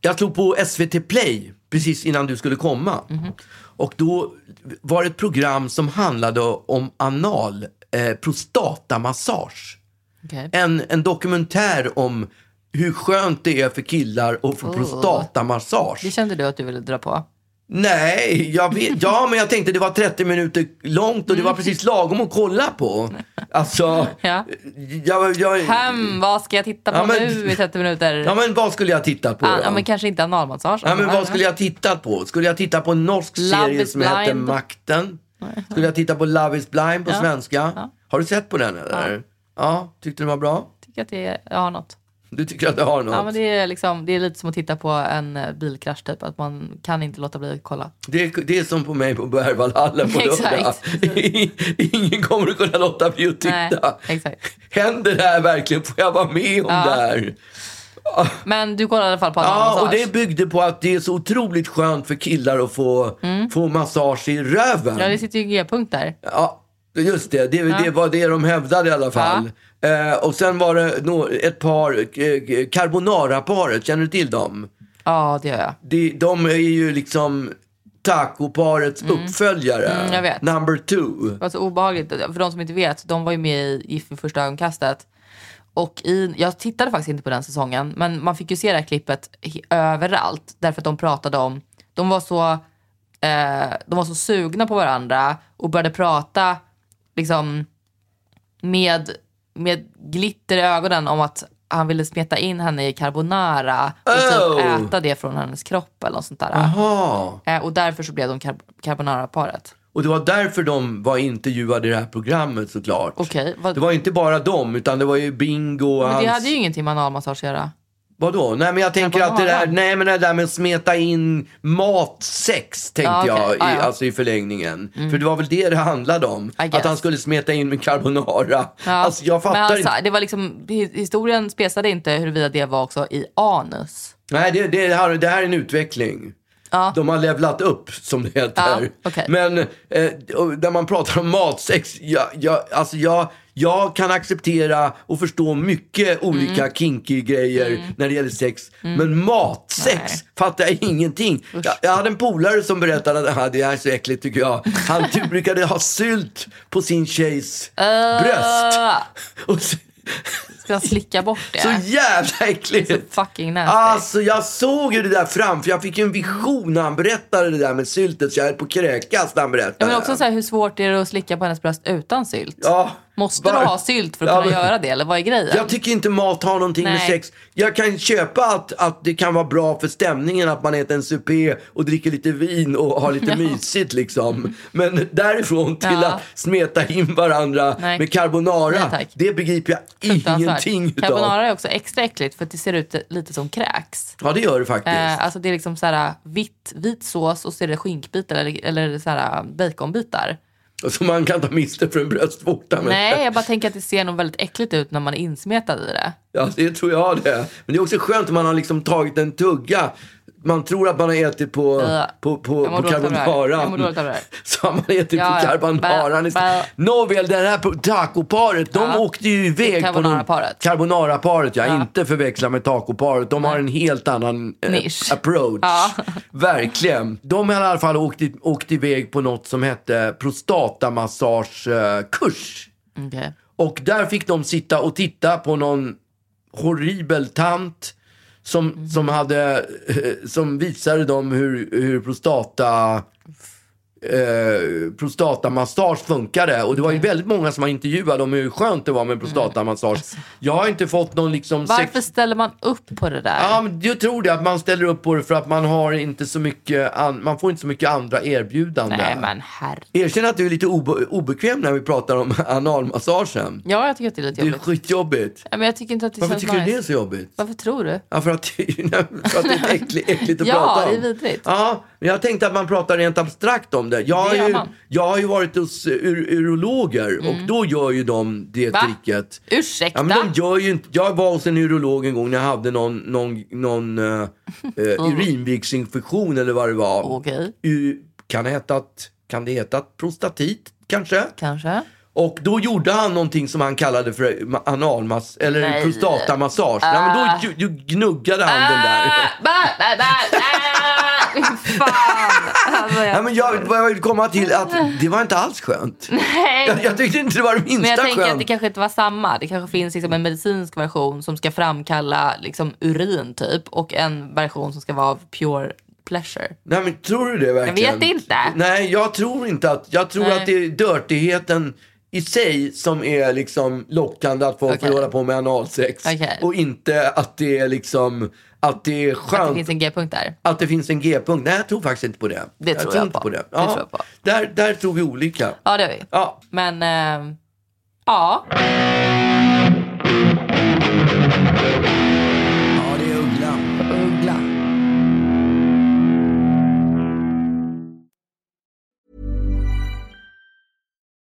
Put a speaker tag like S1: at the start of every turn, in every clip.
S1: jag slog på SVT Play precis innan du skulle komma. Och då var det ett program som handlade om anal, eh, prostatamassage.
S2: Okej.
S1: En, en dokumentär om hur skönt det är för killar att få
S2: Oh.
S1: prostatamassage.
S2: Det kände du att du ville dra på?
S1: Nej, jag vet, ja men jag tänkte det var 30 minuter långt och det var precis lagom att kolla på. Alltså,
S2: Mm. Ja.
S1: jag, jag,
S2: Hem, vad ska jag titta på
S1: Ja, men-
S2: nu i 30 minuter?
S1: ja men vad skulle jag titta på då?
S2: ja, men kanske inte analmassage.
S1: Ja, men vad skulle jag titta på? Skulle jag titta på en norsk
S2: Love
S1: serie som heter
S2: blind.
S1: Makten? Skulle jag titta på Love is blind på
S2: Ja.
S1: svenska?
S2: Ja.
S1: Har du sett på den eller? Ja. tyckte den var bra?
S2: tycker att det har något.
S1: Du tycker att det har något?
S2: Ja, men det, är liksom, det är lite som att titta på en eh, bilkrasch typ. Att man kan inte låta bli att kolla.
S1: det, är, det är som på mig på Berwaldhallen på lördag. Ingen kommer att kunna låta bli att
S2: Nej,
S1: titta.
S2: exakt.
S1: Händer det här verkligen? Får jag vara med om
S2: Ja.
S1: det här?
S2: Men du kollade i alla fall på
S1: Ja,
S2: analmassage.
S1: och det byggde på att det är så otroligt skönt för killar att få, få massage i röven.
S2: Mm. Ja, det sitter ju G-punkt där.
S1: Ja, just det. Det, det var det de hävdade i alla fall. Eh, och sen var det nå- ett par, eh, Carbonara-paret, känner du till dem?
S2: Ja, det gör jag.
S1: De, de är ju liksom tacoparets uppföljare.
S2: Mm, jag vet.
S1: Number two.
S2: Det var så obehagligt. För de som inte vet, de var ju med i Gift vid första ögonkastet. Och i, jag tittade faktiskt inte på den säsongen, men man fick ju se det här klippet överallt. Därför att de pratade om, de var så, eh, de var så sugna på varandra och började prata liksom med, med glitter i ögonen om att han ville smeta in henne i carbonara och
S1: Oh.
S2: typ äta det från hennes kropp eller något sånt där.
S1: Jaha.
S2: Eh, och därför så blev de car- carbonara-paret.
S1: Och det var därför de var intervjuade i det här programmet såklart.
S2: Okej, vad-
S1: Det var inte bara dem, utan det var ju Bingo och
S2: Men
S1: hans...
S2: det hade ju ingenting med analmassage att göra.
S1: Vadå? Nej men jag tänker att det där, nej men det där med att smeta in matsex tänkte
S2: Ja, okej.
S1: jag i,
S2: Ja, ja.
S1: Alltså i förlängningen. För det var väl det det handlade om. Att han skulle smeta in med carbonara.
S2: Ja.
S1: Alltså jag fattar
S2: men alltså,
S1: inte.
S2: det var liksom, hi- historien spesade inte huruvida det var också i anus.
S1: Nej det, det, här, det här är en utveckling.
S2: Ja.
S1: De har levlat upp som det heter.
S2: Ja, okej.
S1: Men eh, när man pratar om matsex, jag, jag, alltså jag, jag kan acceptera och förstå mycket olika
S2: Mm.
S1: kinky grejer när det gäller sex. Men matsex
S2: Nej.
S1: fattar jag ingenting. Jag, jag hade en polare som berättade att "Ah, det är så äckligt tycker jag. Han typ brukade ha sylt på sin tjejs bröst.
S2: Uh,
S1: Och så,
S2: ska jag slicka bort det?
S1: så jävla äckligt.
S2: Fucking nasty.
S1: Alltså jag såg ju det där framför. Jag fick ju en vision när han berättade det där med syltet. Så jag höll på att kräkas när han berättade.
S2: men också så här, hur svårt är det att slicka på hennes bröst utan sylt?
S1: Ja,
S2: Måste
S1: var-
S2: du ha sylt för att
S1: Ja,
S2: kunna
S1: men-
S2: göra det? Eller vad är grejen?
S1: Jag tycker inte mat har någonting med
S2: Nej.
S1: sex. Jag kan köpa att, att det kan vara bra för stämningen att man äter en supé och dricker lite vin och har lite mysigt liksom. Men därifrån till
S2: Ja.
S1: att smeta in varandra
S2: Nej.
S1: med carbonara,
S2: Nej,
S1: det begriper jag ingenting utav.
S2: Carbonara är också extra äckligt för att det ser ut lite som kräks.
S1: Ja, det gör det faktiskt.
S2: Eh, alltså det är liksom så här vitt, vit sås och så är det skinkbitar eller, eller så här baconbitar.
S1: Så man kan ta miste för en bröstvårta. Men...
S2: Nej, jag bara tänker att det ser nog väldigt äckligt ut när man är insmetad i det.
S1: Ja, det tror jag det. Men det är också skönt om man har liksom tagit en tugga. Man tror att man har ätit på,
S2: Äh.
S1: på, på, på
S2: här.
S1: Så har man ätit
S2: Ja,
S1: på
S2: ja.
S1: istället.
S2: bä.
S1: Nåväl, det här tacoparet, de
S2: Ja.
S1: åkte ju iväg på.
S2: Carbonara-paret.
S1: Carbonara-paret, ja.
S2: Ja.
S1: Inte förväxla med tacoparet. De har en helt annan eh,
S2: Nisch.
S1: approach.
S2: Ja.
S1: Verkligen. De har i alla fall åkt, i- åkt iväg på något som hette prostatamassagekurs.
S2: Okej.
S1: Och där fick de sitta och titta på någon horribel tant som,
S2: Mm.
S1: som, hade, eh, som visade dem hur, hur prostata eh, prostatamassage funkade. Och det var ju väldigt många som var intervjuade om hur skönt det var med prostatamassage. Jag har inte fått någon liksom...
S2: Varför
S1: sex-
S2: ställer man upp på det där?
S1: Ja, men jag tror det att man ställer upp på det för att man har inte så mycket, an- man får inte så mycket andra erbjudanden.
S2: Nej men herre.
S1: Erkänn att du är lite obe- obekväm när vi pratar om analmassagen.
S2: Ja, jag tycker att det är lite
S1: Det är
S2: jobbigt.
S1: skitjobbigt.
S2: Ja, men jag tycker inte att det
S1: Varför tycker du
S2: nice.
S1: det är så jobbigt?
S2: Varför tror du?
S1: Ja, för att, för att det är äckligt, äckligt att
S2: Ja,
S1: prata om.
S2: det är vidrigt.
S1: Ja, men jag tänkte att man pratar rent abstrakt om det. Jag, har
S2: Det
S1: ju, jag har ju varit hos uh, ur, urologer och då gör ju de det
S2: Mm. Va?
S1: tricket.
S2: Ursäkta?
S1: Ja, men de gör ju inte, jag var hos en urolog en gång när jag hade någon, någon, någon uh, uh, urinvägsinfektion eller vad det var.
S2: Okej,
S1: U, kan, det heta att, kan det heta prostatit kanske?
S2: kanske.
S1: Och då gjorde han någonting som han kallade för ma- analmass, eller
S2: Nej.
S1: prostatamassage. Nej, men då ju gnuggade han den där.
S2: fan. Alltså, jag,
S1: Ja, men jag, vad jag vill komma till att det var inte alls skönt.
S2: nej.
S1: Jag, jag tyckte inte det var det minsta
S2: Men jag tänker
S1: skönt.
S2: att det kanske inte var samma. Det kanske finns liksom en medicinsk version som ska framkalla liksom urin typ och en version som ska vara av pure pleasure.
S1: Nej men tror du det verkligen?
S2: vet inte.
S1: Nej, jag tror inte att, jag tror
S2: Nej.
S1: att det är dirtigheten i sig som är liksom lockande att folk
S2: Okej.
S1: vill hålla på med analsex.
S2: Okej.
S1: Och inte att det är liksom, att det är
S2: Att
S1: skönt.
S2: det finns en G-punkt där.
S1: Att det finns en G-punkt. Nej, jag tror faktiskt inte på det.
S2: Det tror
S1: tror
S2: jag
S1: inte
S2: på.
S1: det.
S2: Det
S1: Ja,
S2: tror jag på.
S1: Där, där tror vi olika.
S2: Ja, det är vi.
S1: Ja.
S2: Men ja,
S1: ja,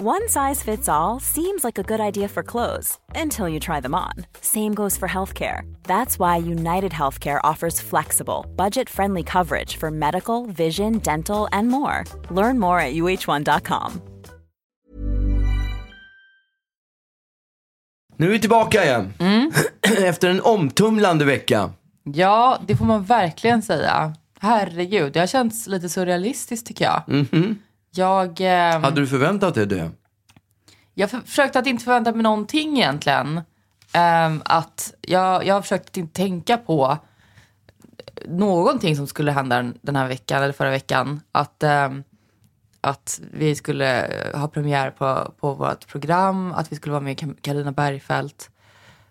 S3: One size fits all seems like a good idea for clothes until you try them on. Same goes for healthcare. That's why United Healthcare offers flexible, budget friendly coverage for medical, vision, dental, and more. Learn more at uh1.com.
S1: Nu är vi tillbaka igen.
S2: Mm.
S1: Efter en omtumlande vecka.
S2: Ja, det får man verkligen säga. Herregud, det har känts lite surrealistiskt tycker jag. Jag, ehm,
S1: Hade du förväntat dig det?
S2: jag för, försökte att inte förvänta mig någonting egentligen. Ehm, att jag, jag har försökt att inte tänka på någonting som skulle hända den här veckan eller förra veckan. Att, ehm, att vi skulle ha premiär på, på vårt program, att vi skulle vara med Carina Bergfeldt.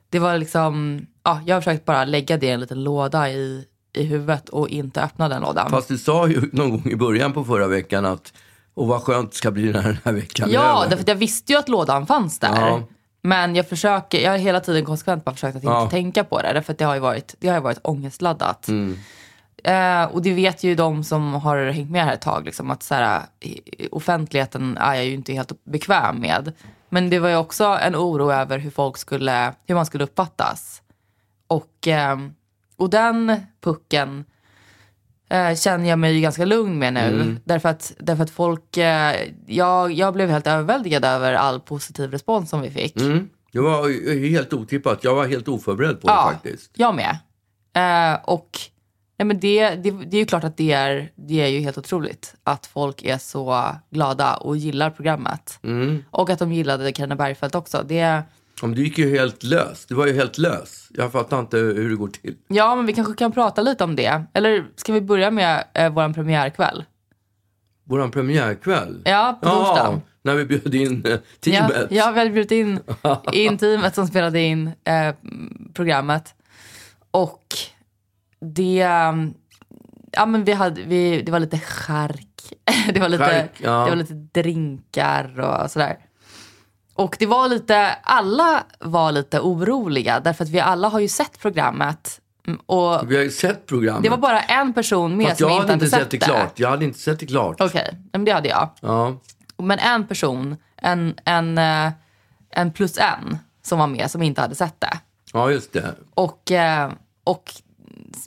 S2: Det var liksom, ja, jag har försökt bara lägga det i en liten låda i, i huvudet och inte öppna den lådan.
S1: Fast du sa ju någon gång i början på förra veckan att och vad skönt det ska bli den här veckan
S2: Ja, därför att jag visste ju att lådan fanns där.
S1: Ja.
S2: Men jag försöker, jag har hela tiden konsekvent bara försökt att inte
S1: Ja.
S2: tänka på det. Därför att det har ju varit, det har ju varit ångestladdat.
S1: Mm.
S2: Eh, och det vet ju de som har hängt med här ett tag. Liksom, att så här, offentligheten är jag ju inte helt bekväm med. Men det var ju också en oro över hur folk skulle, hur man skulle uppfattas. Och, eh, och den pucken eh, känner jag mig ju ganska lugn med nu. Därför, att, därför att folk, eh, jag, jag blev helt överväldigad över all positiv respons som vi fick.
S1: Mm. Det var helt otippat. Jag var helt oförberedd på det faktiskt.
S2: jag med. Eh, och nej, men det, det, det är ju klart att det är, det är ju helt otroligt att folk är så glada och gillar programmet.
S1: Mm.
S2: Och att de gillade Carina Bergfeldt också. Det,
S1: Om du gick ju helt lös. Du var ju helt lös. Jag fattar inte hur det går till.
S2: ja, men vi kanske kan prata lite om det. Eller ska vi börja med eh, vår premiärkväll?
S1: Våran premiärkväll.
S2: Ja, på torsdagen.
S1: när vi bjöd in eh,
S2: Ja,
S1: teamet.
S2: ja, vi hade bjudit in, in teamet som spelade in eh, programmet. Och det, um, ja men vi hade, vi, det var lite chark. Det var lite,
S1: Chark, ja.
S2: det var lite drinkar och sådär. Och det var lite, alla var lite oroliga därför att vi alla har ju sett programmet. Mm, Och
S1: Vi har ju sett programmet.
S2: det var bara en person med
S1: Fast
S2: som inte
S1: hade inte sett det klart. Jag hade inte sett det klart.
S2: Okej, men det hade jag.
S1: Ja.
S2: Men en person, en, en, eh, en plus en som var med som inte hade sett det.
S1: ja, just det.
S2: Och, eh, och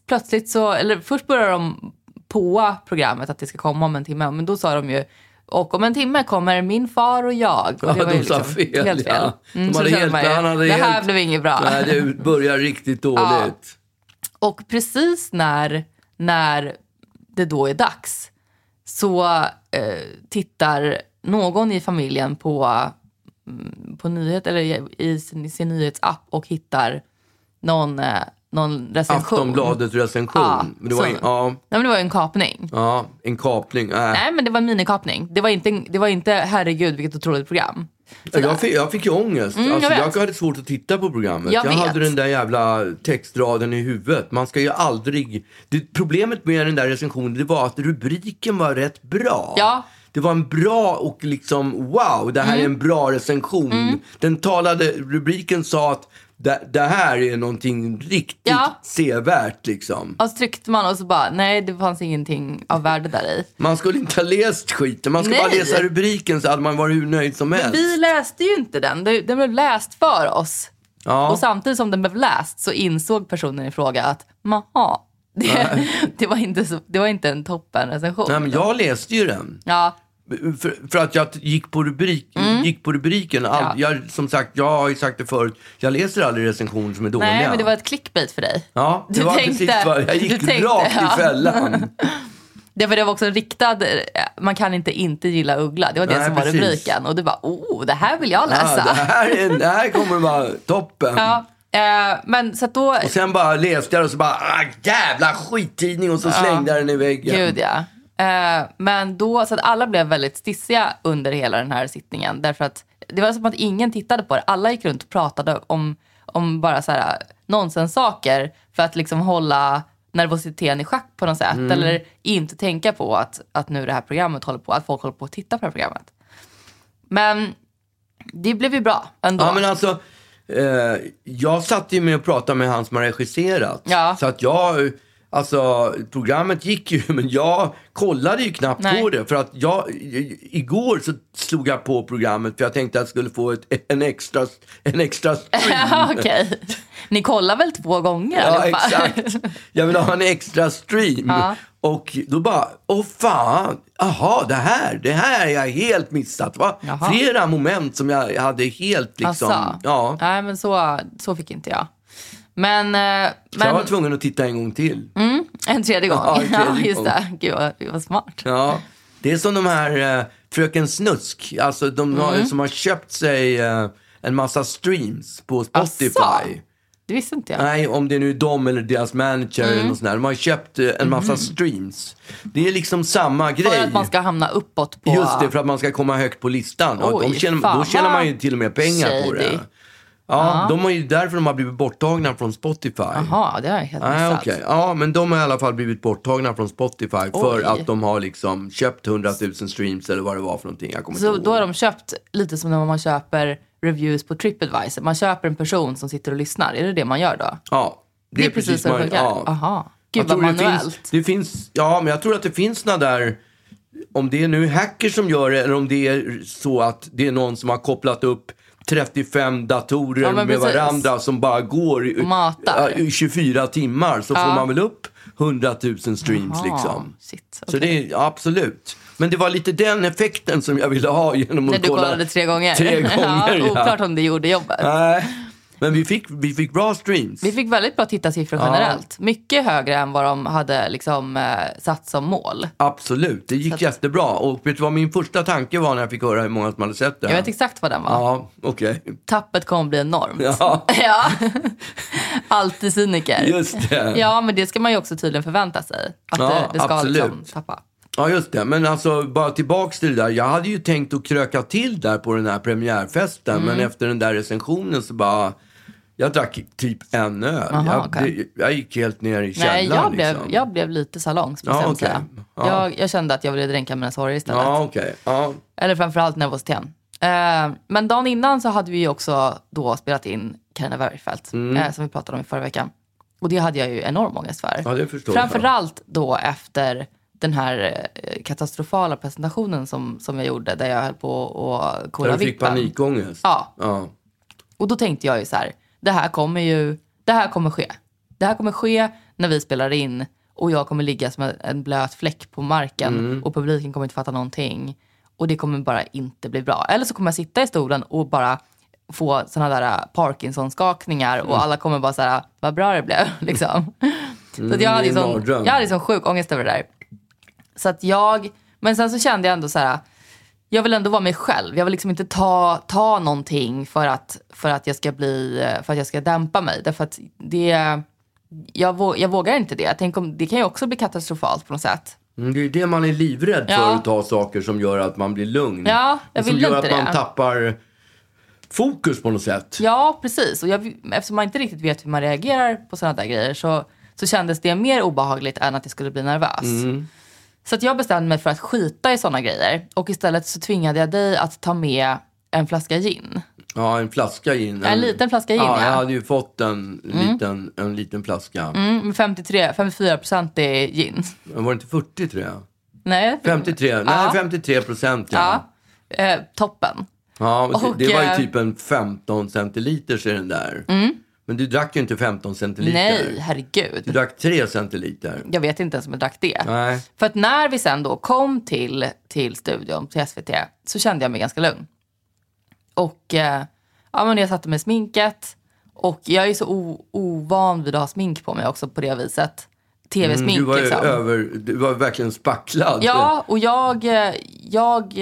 S2: plötsligt så, eller först började de på programmet att det ska komma om en timme. Men då sa de ju, och om en timme kommer min far och jag. Och
S1: Ja,
S2: det var ju
S1: de sa
S2: liksom
S1: fel.
S2: Helt fel.
S1: Ja.
S2: Mm,
S1: De hade helt,
S2: man ju,
S1: han hade
S2: det här
S1: helt,
S2: blev inget bra.
S1: Nej, det börjar riktigt dåligt.
S2: Och precis när, när det då är dags så eh, tittar någon i familjen på, mm, på nyhet, eller i, i sin, sin nyhetsapp och hittar någon, eh, någon recension.
S1: Aftonbladets recension.
S2: Ja,
S1: Men det var,
S2: så-
S1: en, ja,
S2: Nej, men det var en kapning.
S1: ja, en kapning. Äh.
S2: Nej, men det var en minikapning. Det var inte, det var inte herregud vilket otroligt program.
S1: Jag fick, jag fick ju ångest.
S2: Mm,
S1: alltså,
S2: jag
S1: jag, hade svårt att titta på programmet.
S2: Jag
S1: Jag, hade den där jävla textraden i huvudet. Man ska ju aldrig... Det, problemet med den där recensionen det var att rubriken var rätt bra.
S2: Ja.
S1: det var en bra och liksom wow, det här är
S2: Mm.
S1: en bra recension. Den talade, rubriken sa att det, det här är någonting riktigt
S2: Ja.
S1: sevärt liksom.
S2: Och så tryckte man och så bara, nej det fanns ingenting av värde där i.
S1: Man skulle inte ha läst skiten, man skulle bara
S2: Nej.
S1: läsa rubriken så hade man varit hur nöjd som helst.
S2: Vi läste ju inte den, Den- den blev läst för oss.
S1: Ja.
S2: Och samtidigt som den blev läst så insåg personen i fråga att, maha, det, det, var, inte så, det var inte en toppen recension.
S1: Nej, men jag läste ju den.
S2: Ja,
S1: För, för att jag gick på, rubrik, gick på rubriken. All,
S2: Mm. Ja.
S1: jag, som sagt, jag har ju sagt det förut, jag läser aldrig recensioner som är dåliga.
S2: nej men det var ett clickbait för dig.
S1: Ja, det
S2: Du
S1: var
S2: tänkte-
S1: precis vad jag gick
S2: du tänkte,
S1: rakt
S2: ja.
S1: i fällan.
S2: Det, för det var också riktad, man kan inte inte gilla Uggla. Det var det
S1: Nej,
S2: som var
S1: precis.
S2: rubriken. Och du bara, oh, det här vill jag
S1: Ja,
S2: läsa.
S1: det, här är, det här kommer vara toppen.
S2: Ja, eh, men så då,
S1: Och sen bara läste jag och så bara, ah, jävla skittidning och så slängde jag den i väggen.
S2: gud ja. Eh, men då, så att alla blev väldigt stissiga under hela den här sittningen. Därför att det var som att ingen tittade på det. Alla gick runt och pratade om, om bara så här nonsenssaker för att liksom hålla nervositeten i schack på något sätt.
S1: Mm.
S2: Eller inte tänka på att, att nu det här programmet håller på, att folk håller på att titta på det här programmet. Men det blev ju bra ändå.
S1: Ja, men alltså, eh, jag satt ju med och pratade med han som har regisserat.
S2: Ja.
S1: Så att jag, alltså programmet gick ju, men jag kollade ju knappt
S2: Nej.
S1: på det. För att jag, igår så slog jag på programmet för jag tänkte att jag skulle få ett, en extra, en extra stream.
S2: Okej. Ni kollar väl två gånger
S1: Ja, exakt. Jag vill ha en extra stream.
S2: Ja.
S1: Och då bara, åh fan, aha, det här, det här har jag helt missat. Va?
S2: Jaha.
S1: Flera moment som jag hade helt liksom,
S2: Asså.
S1: ja.
S2: Nej, men så, så fick inte jag. Men, eh,
S1: Så jag var
S2: men Mm.
S1: tvungen att titta en gång till.
S2: en tredje gång.
S1: Ja,
S2: Ja,
S1: en tredje
S2: just
S1: gång.
S2: det. Gud vad, vad smart.
S1: Ja. Det är som de här eh, Fröken Snusk, alltså de har,
S2: Mm.
S1: som har köpt sig eh, en massa streams på Spotify.
S2: Asså? Det visste inte jag.
S1: Nej, om det nu är de eller deras manager
S2: Mm.
S1: eller något sånt där. De har köpt eh, en massa streams. Det är liksom samma grej.
S2: För att man ska hamna uppåt på...
S1: Just det, för att man ska komma högt på listan. Och
S2: Oj,
S1: de tjänar, då tjänar man ju till och med pengar på det. Ja, de har ju därför de har blivit borttagna från Spotify.
S2: Jaha, det har jag helt
S1: Nej,
S2: missat.
S1: okej. Ja, men de har i alla fall blivit borttagna från Spotify för
S2: Oj.
S1: att de har liksom köpt 100 000 streams eller vad det var för någonting. Jag kommer
S2: Så då har de köpt lite som när man köper reviews på Tripadvisor. Man köper en person som sitter och lyssnar. Är det det man gör då?
S1: Ja,
S2: Det är, precis så det
S1: man-
S2: funkar?
S1: ja.
S2: Aha. Gud vad
S1: tror det
S2: manuellt.
S1: finns, det finns, ja, men jag tror att det finns några där, om det är nu hackers som gör det eller om det är så att det är någon som har kopplat upp 35 datorer
S2: Ja,
S1: med
S2: precis.
S1: varandra som bara går i, i 24 timmar så får
S2: Ja.
S1: man väl upp 100 000 streams
S2: Aha,
S1: liksom.
S2: shit,
S1: Så
S2: okej.
S1: det är absolut. Men det var lite den effekten som jag ville ha genom
S2: När
S1: att
S2: du
S1: kolla.
S2: kollade tre gånger?
S1: Tre gånger,
S2: ja, oklart om det gjorde jobbet.
S1: Nej, men vi fick, vi fick bra streams.
S2: Vi fick väldigt bra tittarsiffror
S1: Ja.
S2: generellt. Mycket högre än vad de hade liksom, eh, satt som mål.
S1: Absolut, det gick jättebra. Och vet du vad min första tanke var när jag fick höra hur många som hade sett det?
S2: Jag vet exakt vad den var.
S1: Ja, okej.
S2: Tappet kommer bli enormt.
S1: Ja,
S2: Ja. Alltid cyniker.
S1: just det.
S2: Ja, men det ska man ju också tydligen förvänta sig. Att
S1: Ja,
S2: det, det ska
S1: absolut.
S2: liksom tappa.
S1: Ja, just det. Men alltså, bara tillbaks till det där. Jag hade ju tänkt att kröka till där på den här premiärfesten. Men
S2: Mm.
S1: efter den där recensionen så bara... Jag drack typ en öl.
S2: Aha,
S1: jag,
S2: okej.
S1: det, jag gick helt ner i källaren.
S2: Nej, jag blev,
S1: liksom.
S2: jag blev lite salongs, måste
S1: Ja,
S2: jag säga.
S1: Ja.
S2: Jag, jag kände att jag ville dränka mina sorger istället.
S1: Ja, okej. Ja.
S2: Eller framförallt nervositeten. Eh, men dagen innan så hade vi också då spelat in Carina Bergfeldt,
S1: Mm.
S2: eh, som vi pratade om i förra veckan. Och det hade jag ju enorm ångest för.
S1: Ja, det förstår jag.
S2: Framförallt då efter den här eh, katastrofala presentationen som, som jag gjorde, där jag höll på att kolla
S1: Där du fick
S2: vippen.
S1: panikångest.
S2: Ja,
S1: ja.
S2: och då tänkte jag ju så här, det här kommer ju, det här kommer ske. Det här kommer ske när vi spelar in och jag kommer ligga som en- blöt fläck på marken
S1: Mm.
S2: och publiken kommer inte fatta någonting. Och det kommer bara inte bli bra. Eller så kommer jag sitta i stolen och bara få sådana där äh, Parkinson-skakningar
S1: Mm.
S2: och alla kommer bara så här, vad bra det blev. Liksom. så att jag, hade
S1: mardröm.
S2: jag hade sån sjuk ångest över det där. Så att jag, men sen så kände jag ändå så här, jag vill ändå vara mig själv. Jag vill liksom inte ta, ta någonting för att, för, att jag ska bli, för att jag ska dämpa mig. Därför att det, jag, jag vågar inte det. Tänk om, det kan ju också bli katastrofalt på något sätt.
S1: Mm, Det är det man är livrädd
S2: Ja.
S1: för, att ta saker som gör att man blir lugn.
S2: Ja, jag
S1: Och som
S2: vill
S1: gör
S2: inte
S1: att man
S2: det.
S1: tappar fokus på något sätt.
S2: Ja, precis. Och jag, eftersom man inte riktigt vet hur man reagerar på sådana där grejer så, så kändes det mer obehagligt än att jag skulle bli nervös. Så jag bestämde mig för att skita i sådana grejer. Och istället så tvingade jag dig att ta med en flaska gin.
S1: Ja, en flaska gin.
S2: En liten flaska gin,
S1: ja.
S2: ja.
S1: jag hade ju fått en, liten, en liten flaska.
S2: Mm, med 53, 54 procent är gin.
S1: Men Var det inte 40 tror jag?
S2: Nej.
S1: 53, nej 53 procent ja.
S2: Ja. Eh, toppen.
S1: Ja,
S2: Och,
S1: det, var ju typ en 15 centiliter i den där. Men du drack ju inte 15 centiliter.
S2: Nej,
S1: Du
S2: herregud.
S1: drack 3 centiliter.
S2: Jag vet inte ens om jag drack det.
S1: Nej.
S2: För att när vi sen då kom till, till studion, till SVT, så kände jag mig ganska lugn. Och eh, ja, men jag satte mig i sminket. Och jag är så ovan vid att ha smink på mig också på det viset. Tv-smink
S1: Mm, du var
S2: liksom.
S1: över, du var verkligen spacklad.
S2: Ja, och jag, jag,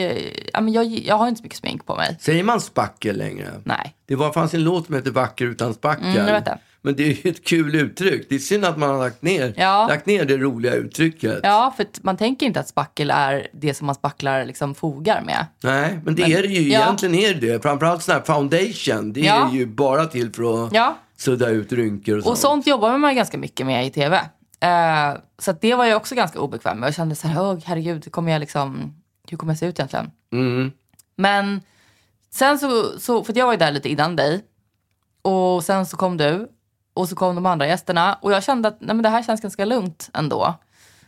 S2: ja, men jag, jag har inte så mycket smink på mig.
S1: Säger man spackel längre?
S2: Nej.
S1: Det var, fanns en låt som heter Vacker utan spackel.
S2: Mm, jag vet det.
S1: Men det är ju ett kul uttryck. Det är synd att man har lagt ner,
S2: Ja.
S1: lagt ner det roliga uttrycket.
S2: Ja, för man tänker inte att spackel är det som man spacklar liksom fogar med.
S1: Nej, men det
S2: Men-
S1: är det ju.
S2: ja.
S1: Egentligen är det det. Framförallt sån här foundation. Det
S2: Ja.
S1: är ju bara till för att sudda ut rynkor och sånt.
S2: Och sånt jobbar man ganska mycket med i tv. Eh, så det var jag också ganska obekväm med. Jag kände så här, Åh, herregud, kommer jag liksom, hur kommer jag se ut egentligen?
S1: Mm.
S2: Men sen så, så, för jag var ju där lite innan dig. Och sen så kom du. Och så kom de andra gästerna. Och jag kände att nej, men det här känns ganska lugnt ändå.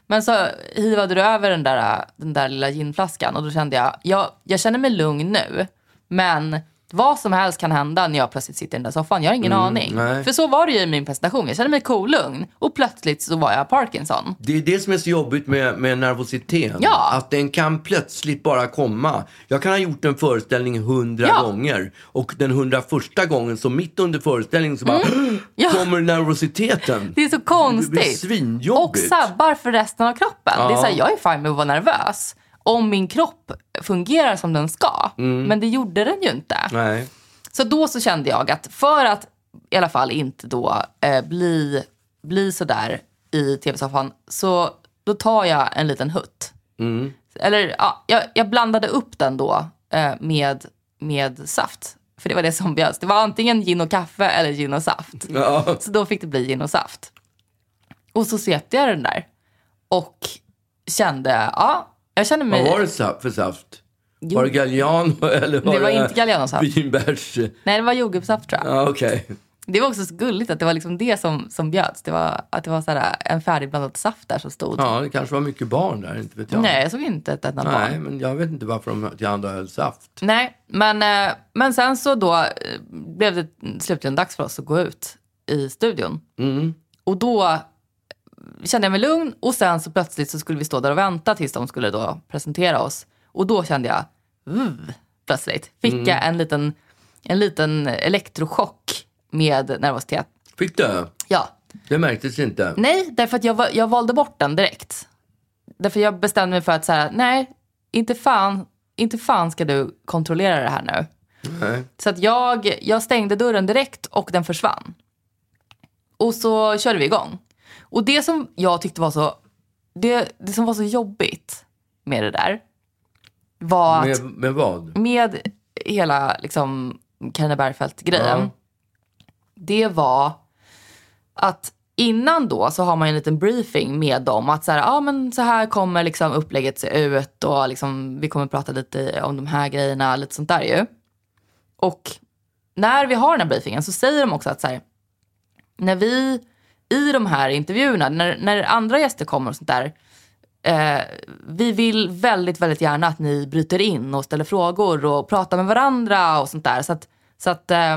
S2: Men så hivade du över den där, den där lilla ginflaskan. Och då kände jag, jag, jag känner mig lugn nu. Men vad som helst kan hända när jag plötsligt sitter i den där soffan. Jag har ingen aning.
S1: Mm, nej.
S2: För så var det ju i min presentation. Jag kände mig kolugn. Och plötsligt så var jag Parkinson.
S1: Det är det som är så jobbigt med, med nervositeten.
S2: Ja.
S1: Att den kan plötsligt bara komma. Jag kan ha gjort en föreställning hundra
S2: Ja.
S1: gånger. Och den hundraförsta gången, så mitt under föreställningen, så bara
S2: Mm. Ja.
S1: kommer nervositeten.
S2: Det är så
S1: Det blir
S2: konstigt.
S1: svinjobbigt.
S2: Och sabbar för resten av kroppen.
S1: Ja.
S2: Det är så här, jag är fine med att vara nervös. Om min kropp fungerar som den ska. Men det gjorde den ju inte.
S1: Mm. Nej.
S2: Så då så kände jag att för att i alla fall inte då eh, bli, bli sådär i tv-soffan så då tar jag en liten hutt.
S1: Mm.
S2: Eller ja, jag, jag blandade upp den då eh, med, med saft. För det var det som bjöds. Det var antingen gin och kaffe eller gin och saft.
S1: Ja.
S2: Så då fick det bli gin och saft. Och så svepte jag den där. Och kände, ja, jag kände mig...
S1: Vad var det för saft?
S2: Jo.
S1: Var det Galliano eller var
S2: Det var inte Galliano-saft.
S1: Vinbärs...
S2: Nej, det var jordgubbssaft tror jag.
S1: Ja, okej.
S2: Det var också så gulligt att det var liksom det som, som bjöds. Det var, att det var så här, en färdigblandad saft där som stod.
S1: Ja, det kanske var mycket barn där, inte vet jag.
S2: Nej, jag såg inte ett enda
S1: Nej,
S2: barn.
S1: men jag vet inte varför de tillhandahöll saft.
S2: Nej, men, eh, men sen så då eh, blev det slutligen dags för oss att gå ut i studion.
S1: Mm.
S2: Och då kände jag mig lugn och sen så plötsligt så skulle vi stå där och vänta tills de skulle då presentera oss. Och då kände jag, uh, plötsligt, fick
S1: Mm.
S2: jag en liten, en liten elektrochock med nervositet.
S1: Fick du?
S2: Ja,
S1: Det märktes inte.
S2: nej, därför att jag, jag valde bort den direkt. Därför jag bestämde mig för att säga, nej, inte fan, inte fan ska du kontrollera det här nu.
S1: Nej.
S2: Så att jag, jag stängde dörren direkt och den försvann. Och så körde vi igång. Och det som jag tyckte var så, det, det som var så jobbigt med det där var att
S1: Med, med vad?
S2: med hela liksom Carina Bergfeldt-grejen,
S1: Ja.
S2: det var att innan då så har man ju en liten briefing med dem. Att så här, ah, men så här kommer liksom upplägget se ut och liksom, vi kommer prata lite om de här grejerna, lite sånt där ju. Och när vi har den här briefingen så säger de också att så här, när vi i de här intervjuerna, när, när andra gäster kommer och sånt där, eh, vi vill väldigt, väldigt gärna att ni bryter in och ställer frågor och pratar med varandra och sånt där. Så att, så att, eh,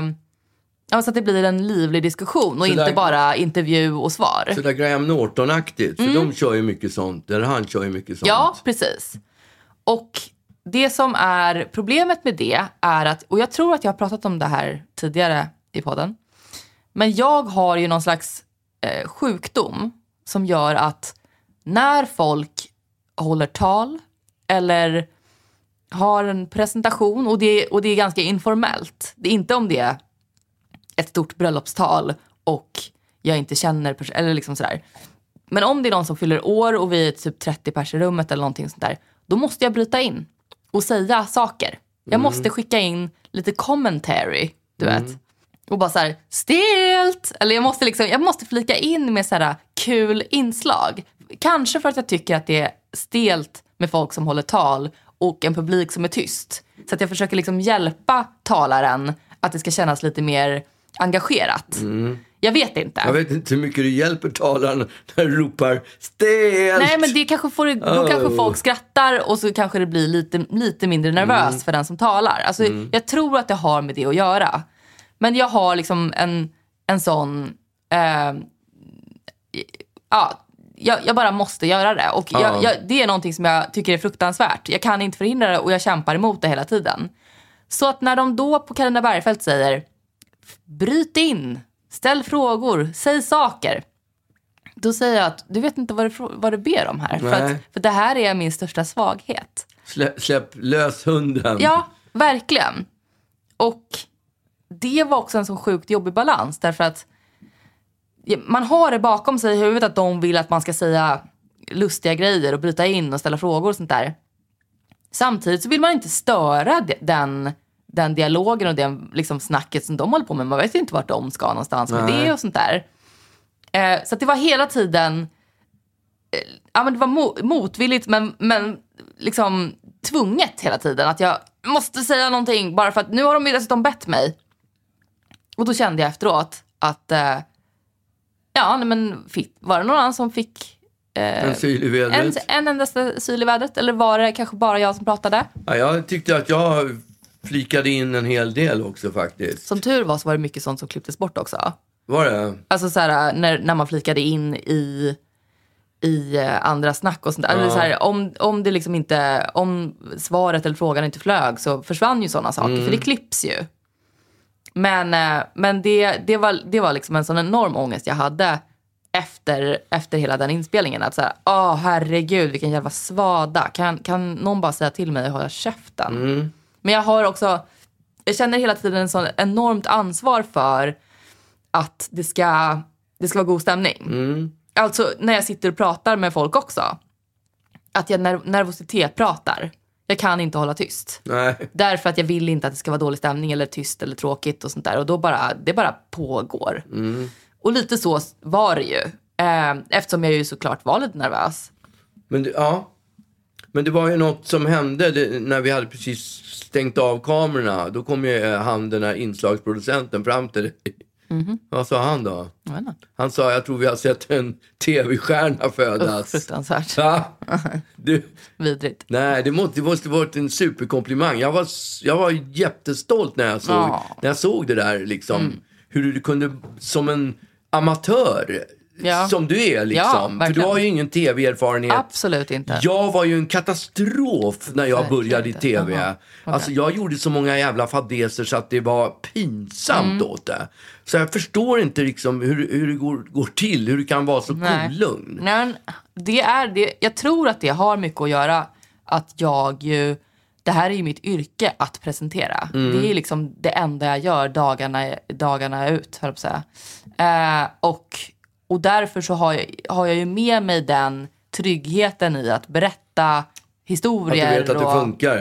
S2: ja, så att det blir en livlig diskussion och
S1: Så
S2: inte
S1: där-
S2: bara intervju och svar.
S1: Så där Graham Norton-aktigt. För de kör ju mycket sånt. Eller han kör ju mycket sånt.
S2: Mm. Ja, precis. Och det som är problemet med det är att, och jag tror att jag har pratat om det här tidigare i podden, men jag har ju någon slags eh, sjukdom som gör att när folk håller tal eller har en presentation och det, och det är ganska informellt. Det är inte om det är ett stort bröllopstal och jag inte känner pers- eller liksom sådär. Men om det är någon som fyller år och vi är typ 30 pers i rummet eller någonting sånt där, då måste jag bryta in och säga saker. Jag måste skicka in lite commentary, du vet. Och bara så här, stelt! Eller jag måste, liksom, jag måste flika in med så här kul inslag. Kanske för att jag tycker att det stelt med folk som håller tal och en publik som är tyst. Så att jag försöker liksom hjälpa talaren att det ska kännas lite mer engagerat. Jag vet inte.
S1: Jag vet inte hur mycket du hjälper talaren när du ropar stelt.
S2: Nej men det kanske får, då kanske
S1: Oh.
S2: folk skrattar och så kanske det blir lite, lite mindre nervöst för den som talar. Alltså, Jag tror att det har med det att göra. Men jag har liksom en, en sån... Eh, ja, jag, jag bara måste göra det. Och jag, jag, det är någonting som jag tycker är fruktansvärt. Jag kan inte förhindra det och jag kämpar emot det hela tiden. Så att när de då på Carina Bergfeldt säger bryt in, ställ frågor, säg saker. Då säger jag att du vet inte vad du, vad du ber om här. För, att, för det här är min största svaghet.
S1: Slä, släpp lös hunden.
S2: Ja, verkligen. Och det var också en så sjukt jobbig balans. Därför att man har det bakom sig i huvudet att de vill att man ska säga lustiga grejer och bryta in och ställa frågor och sånt där. Samtidigt så vill man inte störa de- den, den dialogen och den liksom snacket som de håller på med. Man vet ju inte vart de ska någonstans med
S1: Nej.
S2: det och sånt där. Eh, så det var hela tiden eh, ja, men det var mo- motvilligt men, men liksom tvunget hela tiden. Att jag måste säga någonting bara för att nu har de dessutom bett mig. Och då kände jag efteråt att eh, ja, nej, men fick, var det någon annan som fick
S1: En syl i
S2: en,
S1: vädret.
S2: en endaste syl i vädret? Eller var det kanske bara jag som pratade?
S1: Ja, jag tyckte att jag flikade in en hel del också faktiskt.
S2: Som tur var så var det mycket sånt som klipptes bort också.
S1: Var det?
S2: Alltså så här, när, när man flikade in i, i eh, andra snack och sånt där. Eller så här, om, om det liksom inte, om svaret eller frågan inte flög så försvann ju sådana saker. För det klipps ju. Men, eh, men det, det, var, det var liksom en sån enorm ångest jag hade efter, efter hela den inspelningen. Att så här, åh herregud vilken jävla svada. Kan, kan någon bara säga till mig att hålla käften? Men jag har också, jag känner hela tiden en sån enormt ansvar för att det ska, det ska vara god stämning. Alltså när jag sitter och pratar med folk också. Att jag ner- nervositet pratar. Jag kan inte hålla tyst.
S1: Nej.
S2: Därför att jag vill inte att det ska vara dålig stämning eller tyst eller tråkigt och sånt där. Och då bara, det bara pågår. Och lite så var det ju. Eh, eftersom jag ju såklart var lite nervös.
S1: Men det, ja. Men det var ju något som hände det, när vi hade precis stängt av kamerorna. Då kom ju eh, han, den här inslagsproducenten, fram till dig.
S2: Mhm.
S1: Vad sa han då? Han sa, jag tror vi har sett en tv-stjärna
S2: Usch,
S1: födas.
S2: fruktansvärt.
S1: Va? Du,
S2: Vidrigt.
S1: nej, det måste, det måste varit en superkomplimang. Jag var, jag var jättestolt när jag såg,
S2: Ja.
S1: när jag såg det där. Liksom, Hur du kunde, som en amatör,
S2: Ja.
S1: som du är. Liksom. För du har ju ingen tv-erfarenhet.
S2: Absolut inte.
S1: Jag var ju en katastrof när jag
S2: Verkligen
S1: började i tv.
S2: Jaha, okej.
S1: Alltså jag gjorde så många jävla fadäser så att det var pinsamt
S2: Mm.
S1: åt det. Så jag förstår inte liksom hur, hur det går, går till, hur du kan vara så kolugn.
S2: Nej, men det är det. Jag tror att det har mycket att göra att jag ju, det här är ju mitt yrke att presentera. Det är liksom det enda jag gör dagarna, dagarna ut, höll jag på att säga. Eh, och, och därför så har jag, har jag ju med mig den tryggheten i att berätta
S1: Att du
S2: historier.
S1: vet att det
S2: och,
S1: funkar.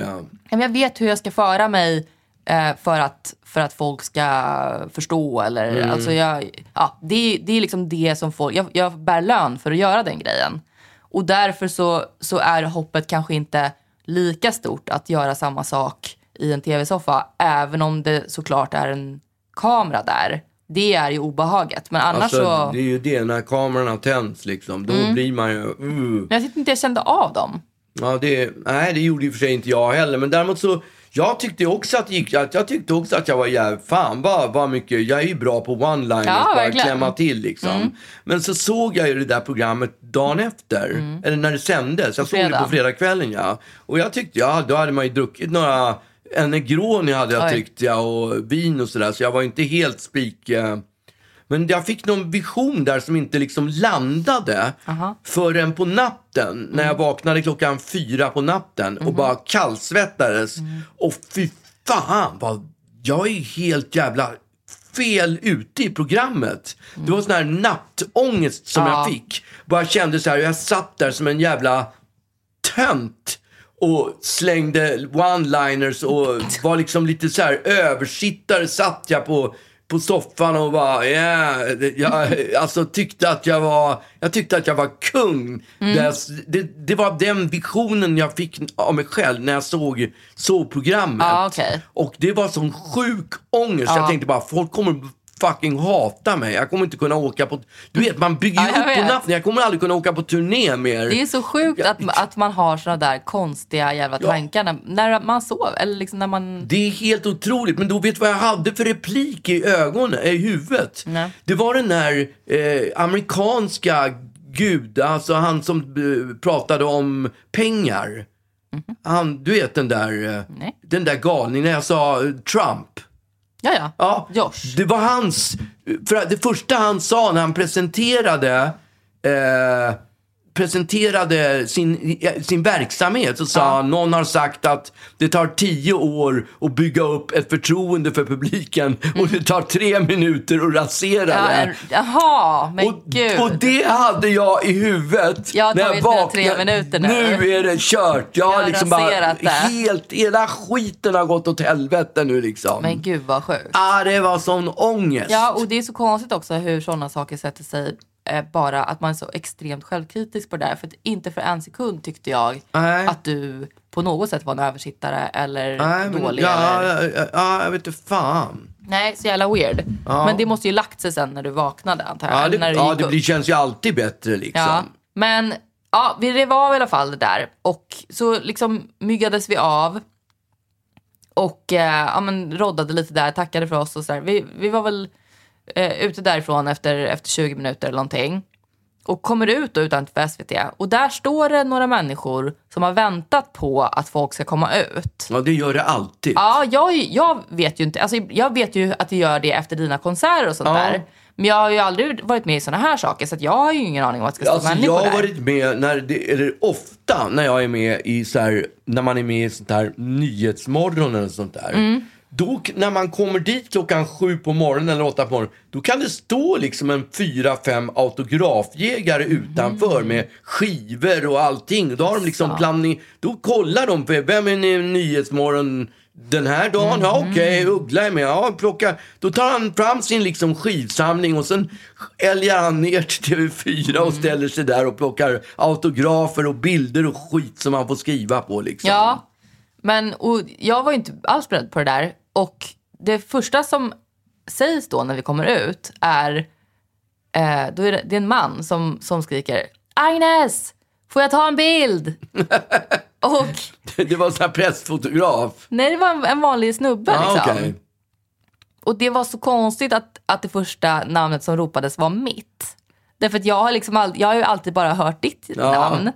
S1: Ja.
S2: Jag vet hur jag ska föra mig eh, för, att, för att folk ska förstå. Eller,
S1: Mm.
S2: alltså jag, ja, det, det är liksom det som folk... Jag, jag bär lön för att göra den grejen. Och därför så, så är hoppet kanske inte lika stort att göra samma sak i en tv-soffa. Även om det såklart är en kamera där. Det är ju obehaget. Men annars
S1: Alltså,
S2: så... Mm.
S1: Det är ju det, när kamerorna tänds liksom, då blir man ju... Uh.
S2: Men jag tyckte inte jag kände av dem.
S1: Ja, det, nej, det gjorde i och för sig inte jag heller. Men däremot så, jag tyckte också att, gick, att, jag tyckte också att jag var jävligt, fan vad, vad mycket, jag är ju bra på one-liners,
S2: Ja,
S1: bara klämma till liksom. Men så såg jag ju det där programmet dagen efter, eller när det sändes. Jag såg det på fredagskvällen ja. Och jag tyckte, ja, då hade man ju druckit några, en Negroni hade jag
S2: Oj.
S1: tyckt ja, och vin och sådär. Så jag var inte helt spik... Eh, men jag fick någon vision där som inte liksom landade förrän på natten. När jag vaknade klockan fyra på natten och bara kallsvettades. Och fy fan vad... Jag är helt jävla fel ute i programmet. Det var sån här nattångest som jag fick. Bara kände så här, jag satt där som en jävla tönt och slängde one-liners och var liksom lite så här översittare satt jag på på soffan och bara, yeah. jag, alltså tyckte att jag var, jag tyckte att jag var kung. Det, det, det var den visionen jag fick av mig själv när jag såg, såg programmet.
S2: Ja, okej.
S1: Och det var sån sjuk ångest. Jag tänkte bara, folk kommer fucking hata mig. Jag kommer inte kunna åka på... Du vet, man bygger ju
S2: Ja, jag
S1: upp på
S2: vet.
S1: natten. Jag kommer aldrig kunna åka på turné mer.
S2: Det är så sjukt att, att man har såna där konstiga jävla
S1: Ja.
S2: tankar när, när man sover. Eller liksom när man...
S1: Det är helt otroligt. Men då vet du vad jag hade för replik i ögonen, i huvudet?
S2: Nej.
S1: Det var den där eh, amerikanska gud, alltså han som eh, pratade om pengar. Han, du vet den där, eh, den där galningen, jag sa eh, Trump.
S2: Ja, ja.
S1: Ja,
S2: Josh.
S1: Det var hans, för det första han sa när han presenterade eh, presenterade sin, eh, sin verksamhet så sa han, någon har sagt att det tar tio år att bygga upp ett förtroende för publiken och det tar tre minuter att rasera
S2: Mm. Ja,
S1: det.
S2: jaha, men
S1: Och,
S2: gud.
S1: och det hade jag i huvudet.
S2: Jag har
S1: när
S2: tagit mina tre minuter nu.
S1: Nu är det kört. Jag
S2: Jag
S1: har liksom bara
S2: det.
S1: helt, hela skiten har gått åt helvete nu liksom.
S2: Men gud vad sjukt.
S1: Ah, det var sån ångest.
S2: Ja, och det är så konstigt också hur sådana saker sätter sig. Eh, bara att man är så extremt självkritisk på det där. För att inte för en sekund tyckte jag
S1: Nej.
S2: att du på något sätt var en översittare eller
S1: Nej, men,
S2: dålig.
S1: ja,
S2: eller...
S1: ja, ja, jag vet inte fan.
S2: Nej, så jävla weird. Men det måste ju lagt sig sen när du vaknade antar jag.
S1: Ja, det,
S2: när du
S1: ja, det blir, känns ju alltid bättre liksom.
S2: Ja, men ja, vi rev av i alla fall det där. Och så liksom myggades vi av. Och eh, ja, men roddade lite där, tackade för oss och så där. Vi, vi var väl eh, ute därifrån efter, efter 20 minuter eller någonting. Och kommer ut då utanför SVT. Och där står det några människor som har väntat på att folk ska komma ut.
S1: Ja, det gör det alltid.
S2: Ja, jag, jag vet ju inte. Alltså, jag vet ju att du gör det efter dina konserter och sånt
S1: Ja.
S2: där. Men jag har ju aldrig varit med i såna här saker så att jag har ju ingen aning om att det ska stå
S1: Alltså,
S2: människor
S1: jag har
S2: där.
S1: varit med, när det, eller ofta när jag är med i så här, när man är med i sånt här Nyhetsmorgon eller sånt där.
S2: Mm.
S1: Då, när man kommer dit klockan sju på morgonen eller åtta på morgonen, då kan det stå liksom en fyra, fem autografjägare utanför
S2: Mm.
S1: med skivor och allting. Då har de liksom planering, då kollar de, på, vem är ni Nyhetsmorgon den här dagen? Ja
S2: Mm.
S1: okej, Uggla är med. Ja, plocka. Då tar han fram sin liksom skivsamling och sen älgar han ner till TV4
S2: Mm.
S1: och ställer sig där och plockar autografer och bilder och skit som man får skriva på liksom.
S2: Ja, men och jag var ju inte alls beredd på det där. Och det första som sägs då när vi kommer ut är, eh, då är det, det är en man som, som skriker Agnes, får jag ta en bild? och
S1: Det var en sån här pressfotograf.
S2: nej, det var en, en vanlig snubbe
S1: Ja,
S2: liksom.
S1: okej.
S2: Och det var så konstigt att, att det första namnet som ropades var mitt. Därför att jag har, liksom all, jag har ju alltid bara hört ditt
S1: Ja.
S2: namn.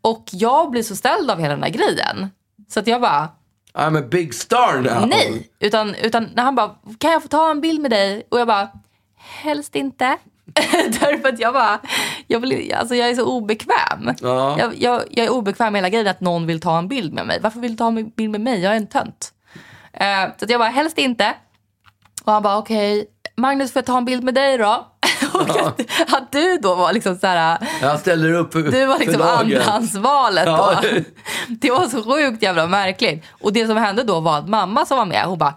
S2: Och jag blir så ställd av hela den här grejen. Så att jag bara,
S1: I'm a big star now.
S2: nej. Utan, utan när han bara, kan jag få ta en bild med dig? Och jag bara, helst inte. Därför att jag bara, jag, vill, alltså jag är så obekväm.
S1: Ja.
S2: Jag, jag, jag är obekväm med hela grejen att någon vill ta en bild med mig. Varför vill du ta en bild med mig? Jag är en tönt. Eh, så jag bara, helst inte. Och han bara, okej, Magnus får jag ta en bild med dig då? Och att, att du då var liksom så här,
S1: Jag ställer upp för,
S2: du var liksom andrahandsvalet
S1: Ja.
S2: då. Det var så sjukt jävla märkligt. Och det som hände då var att mamma som var med, hon bara,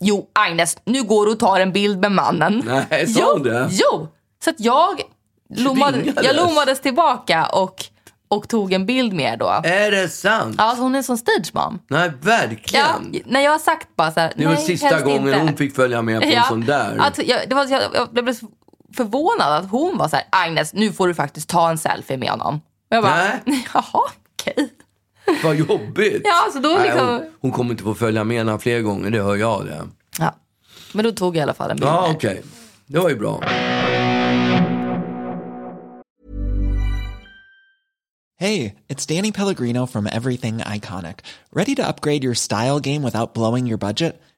S2: jo Agnes, nu går du och tar en bild med mannen.
S1: Nej, sa
S2: jo,
S1: hon det?
S2: Jo, så att jag, lommade, jag lommades tillbaka och, och tog en bild med er då.
S1: Är det sant?
S2: Ja, alltså hon är som stage mom.
S1: Nej,
S2: Ja,
S1: verkligen.
S2: när jag har sagt bara så här,
S1: Det var
S2: nej,
S1: sista gången
S2: inte.
S1: hon fick följa med på en sån där.
S2: Att jag, det var, jag, jag blev så förvånad att hon var så här, Agnes, nu får du faktiskt ta en selfie med honom. Och jag bara,
S1: Nej.
S2: jaha, okej.
S1: Vad jobbigt.
S2: Ja, så då
S1: Nej,
S2: liksom-
S1: hon, hon kommer inte få följa med henne fler gånger, det hör jag det.
S2: Ja. Men då tog jag i alla fall en bild.
S1: Ja, okej. Det var ju bra.
S4: Hey, it's Danny Pellegrino from Everything Iconic. Ready to upgrade your style game without blowing your budget?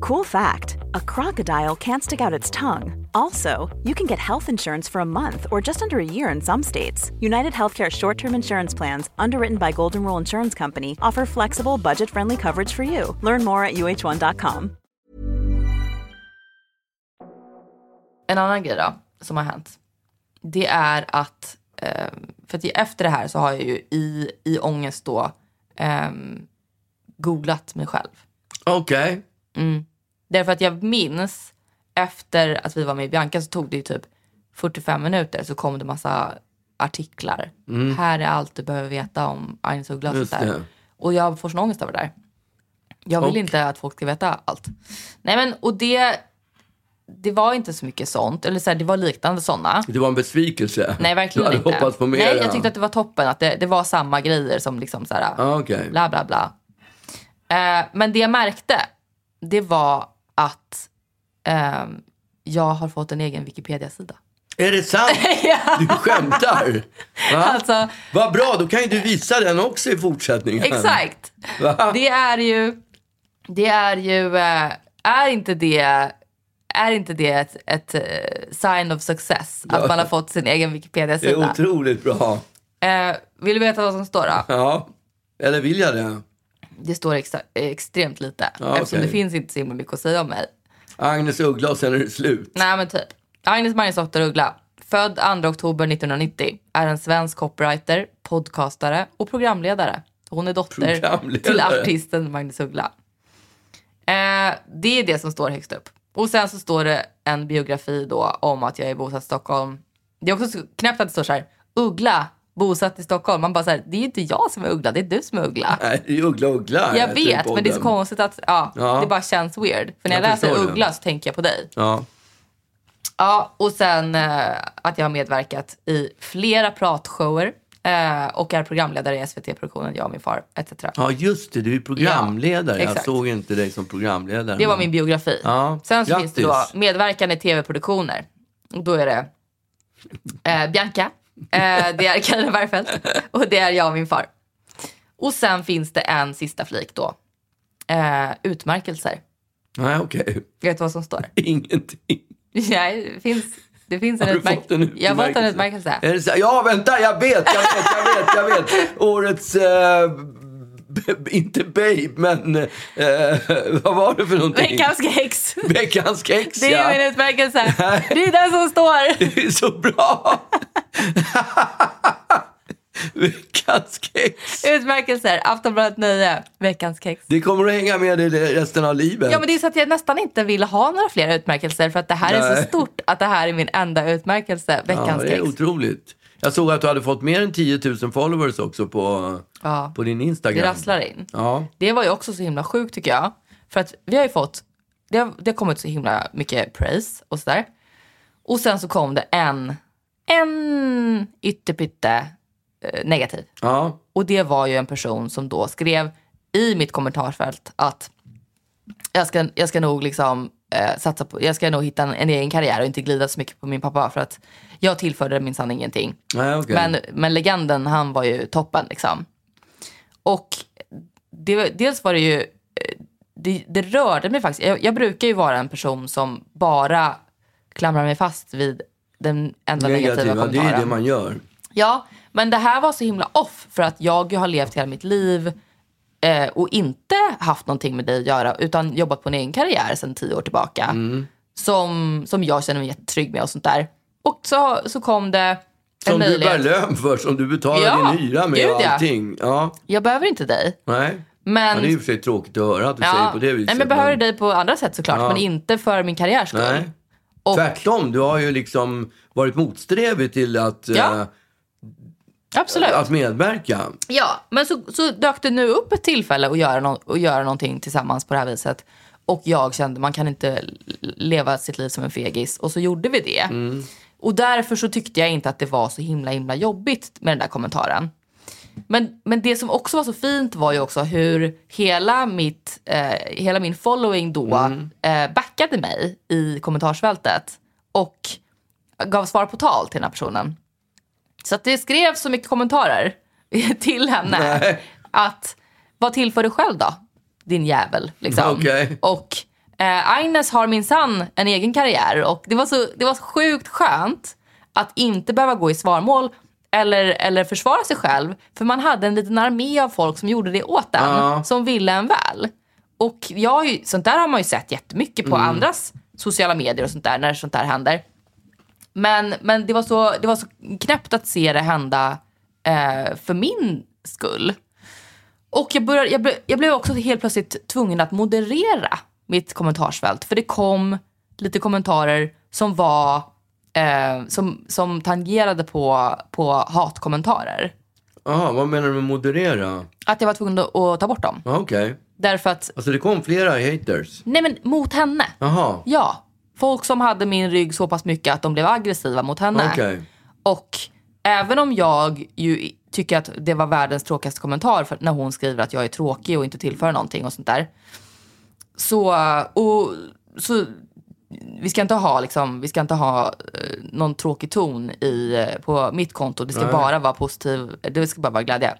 S3: Cool fact a crocodile can't stick out its tongue. Also, you can get health insurance for a month or just under a year in some states. United Healthcare short term insurance plans, underwritten by Golden Rule Insurance Company, offer flexible, budget friendly coverage for you. Learn more at uh1.com.
S2: En annan grej då, som har hänt. Det är att, eh, för att efter det här så har jag ju i, i ångest då eh, googlat mig själv.
S1: Okej.
S2: Därför att jag minns efter att vi var med i Bianca så tog det ju typ 45 minuter så kom det massa artiklar. Här är allt du behöver veta om Agnes Uggla och jag får sån ångest över det där. Jag vill
S1: Och?
S2: inte att folk ska veta allt. Nej men och det, det var inte så mycket sånt. Eller så här, det var liknande sådana.
S1: Det var en besvikelse.
S2: Nej verkligen
S1: du hade
S2: inte.
S1: hoppats på mer.
S2: Nej jag tyckte att det var toppen. Att det, det var samma grejer som liksom så här,
S1: Ja, Okej.
S2: bla bla bla. Eh, men det jag märkte, det var att ehm, jag har fått en egen Wikipedia-sida.
S1: Är det sant? Du skämtar? Va?
S2: Alltså,
S1: Vad bra, då kan ju du visa den också i fortsättningen.
S2: exakt.
S1: Va?
S2: Det är ju, det är ju, eh, är inte det, är inte det ett, ett eh, sign of success? Att man har fått sin egen
S1: Det är
S2: Wikipedia-sida.
S1: otroligt bra.
S2: Eh, vill du veta vad som står då?
S1: Ja, eller vill jag det?
S2: Det står extra, extremt lite.
S1: Ja,
S2: eftersom det finns inte så himla mycket att säga om mig.
S1: Agnes Uggla och sen är det slut.
S2: Nej men typ. Agnes Magnusdotter Uggla, född 2 oktober 1990, är en svensk copywriter, podcastare och programledare. Hon är dotter till artisten Magnus Uggla. Eh, det är det som står högst upp. Och sen så står det en biografi då om att jag är bosatt i Stockholm. Det är också så knäppt att det står så här, Uggla, bosatt i Stockholm. Man bara så här, det är ju inte jag som är Uggla, det är du som är Uggla.
S1: Nej, det är Uggla Uggla.
S2: Jag
S1: heter
S2: vet, men det är så konstigt att ja,
S1: Ja.
S2: det bara känns weird. För när jag,
S1: Jag
S2: läser
S1: förstår det.
S2: Uggla så tänker jag på dig.
S1: Ja.
S2: Ja, och sen eh, att jag har medverkat i flera pratshower eh, och är programledare i SVT-produktionen Jag och min far etc.
S1: ja, just det. Du är programledare.
S2: Ja,
S1: jag såg inte dig som programledare.
S2: Det var min biografi.
S1: Ja,
S2: Sen så
S1: grattis.
S2: finns det då medverkan i tv-produktioner. Och Då är det eh, Bianca, eh, det är Carina Bergfeldt och det är jag och min far. Och sen finns det en sista flik då. Eh, utmärkelser.
S1: Nej, okej.
S2: Vet du vad som står?
S1: Ingenting.
S2: Nej, det finns, det finns en,
S1: Har du
S2: utmärk-
S1: fått en
S2: Jag har fått en
S1: utmärkelse?
S2: utmärkelse.
S1: Ja, vänta, jag vet, jag vet, jag vet, jag vet. Årets, eh, inte babe, men eh, vad var det för någonting?
S2: Veckans kex.
S1: Veckans kex,
S2: Det är
S1: ja.
S2: min utmärkelse. Det är den som står.
S1: Det är så bra. Veckans kex.
S2: Utmärkelser, Aftonbladet Nöje, veckans kex.
S1: Det kommer att hänga med dig resten av livet.
S2: Ja men det är så att jag nästan inte vill ha några fler utmärkelser för att det här är
S1: Nej.
S2: så stort att det här är min enda utmärkelse,
S1: ja,
S2: veckans
S1: det är
S2: kex.
S1: otroligt. Jag såg att du hade fått mer än 10 000 followers också på,
S2: Ja.
S1: på din
S2: Det
S1: Instagram.
S2: rasslar in.
S1: Ja.
S2: Det var ju också så himla sjukt tycker jag. För att vi har ju fått, det har, det har kommit så himla mycket praise och sådär. Och sen så kom det en, en ytterpytte eh, negativ.
S1: ja.
S2: Och det var ju en person som då skrev i mitt kommentarsfält att jag ska, jag ska nog liksom eh, satsa på, jag ska nog hitta en, en egen karriär och inte glida så mycket på min pappa för att jag tillförde minsann ingenting.
S1: Nej, okej.
S2: Men, men legenden, han var ju toppen liksom. Och det, dels var det ju, eh, det, det rörde mig faktiskt. Jag, jag brukar ju vara en person som bara klamrar mig fast vid den enda negativa,
S1: Negativa, det
S2: kommentaren.
S1: är det man gör.
S2: Ja, men det här var så himla off för att jag ju har levt hela mitt liv eh, och inte haft någonting med dig att göra utan jobbat på en egen karriär sedan tio år tillbaka.
S1: Mm.
S2: Som, som jag känner mig jättetrygg med och sånt där. Och så, så kom det en
S1: Som du bär
S2: möjlighet.
S1: lön för, som du betalar
S2: Ja,
S1: din hyra med
S2: gud,
S1: och
S2: ja.
S1: allting. Ja.
S2: Jag behöver inte dig.
S1: Nej.
S2: Men,
S1: Ja, det är i och för sig tråkigt att höra att du säger på det viset.
S2: nej, men jag behöver dig på andra sätt såklart,
S1: Ja.
S2: men inte för min karriärs skull.
S1: Nej.
S2: Och,
S1: Tvärtom, du har ju liksom varit motsträvig till att,
S2: Ja.
S1: eh,
S2: absolut.
S1: att medverka.
S2: Ja, men så, så dök det nu upp ett tillfälle att göra, no- att göra någonting tillsammans på det här viset. Och jag kände man kan inte leva sitt liv som en fegis. Och så gjorde vi det. Och därför så tyckte jag inte att det var så himla himla jobbigt med den där kommentaren. Men, men det som också var så fint var ju också hur hela, mitt, eh, hela min following då eh, backade mig i kommentarsfältet. Och gav svar på tal till den här personen. Så det skrevs så mycket kommentarer till henne.
S1: Nej.
S2: Att, vad tillför du själv då? Din jävel. Liksom.
S1: Okej.
S2: Och Eh, Agnes har minsann en egen karriär och det var, så, det var så sjukt skönt att inte behöva gå i svarmål eller, eller försvara sig själv. För man hade en liten armé av folk som gjorde det åt en,
S1: Ja.
S2: som ville en väl. Och jag, har ju- sånt där har man ju sett jättemycket på andras sociala medier och sånt där, när sånt där händer. Men, men det, var så, det var så knäppt att se det hända eh, för min skull. Och jag, började, jag, blev, jag blev också helt plötsligt tvungen att moderera mitt kommentarsfält. För det kom lite kommentarer som var eh, som, som tangerade på, på hatkommentarer.
S1: Jaha, vad menar du med moderera?
S2: Att jag var tvungen att, ta bort dem.
S1: Ja, Okej.
S2: Därför att,
S1: Alltså det kom flera haters.
S2: nej men mot henne.
S1: Jaha,
S2: Ja, folk som hade min rygg så pass mycket att de blev aggressiva mot henne.
S1: okej.
S2: Och även om jag ju tycker att det var världens tråkigaste kommentar för när hon skriver att jag är tråkig och inte tillför någonting och sånt där. Så, och, så vi ska inte ha, liksom, vi ska inte ha eh, någon tråkig ton i, eh, på mitt konto. Det ska
S1: Nej.
S2: bara vara positiv, det ska bara vara glädje.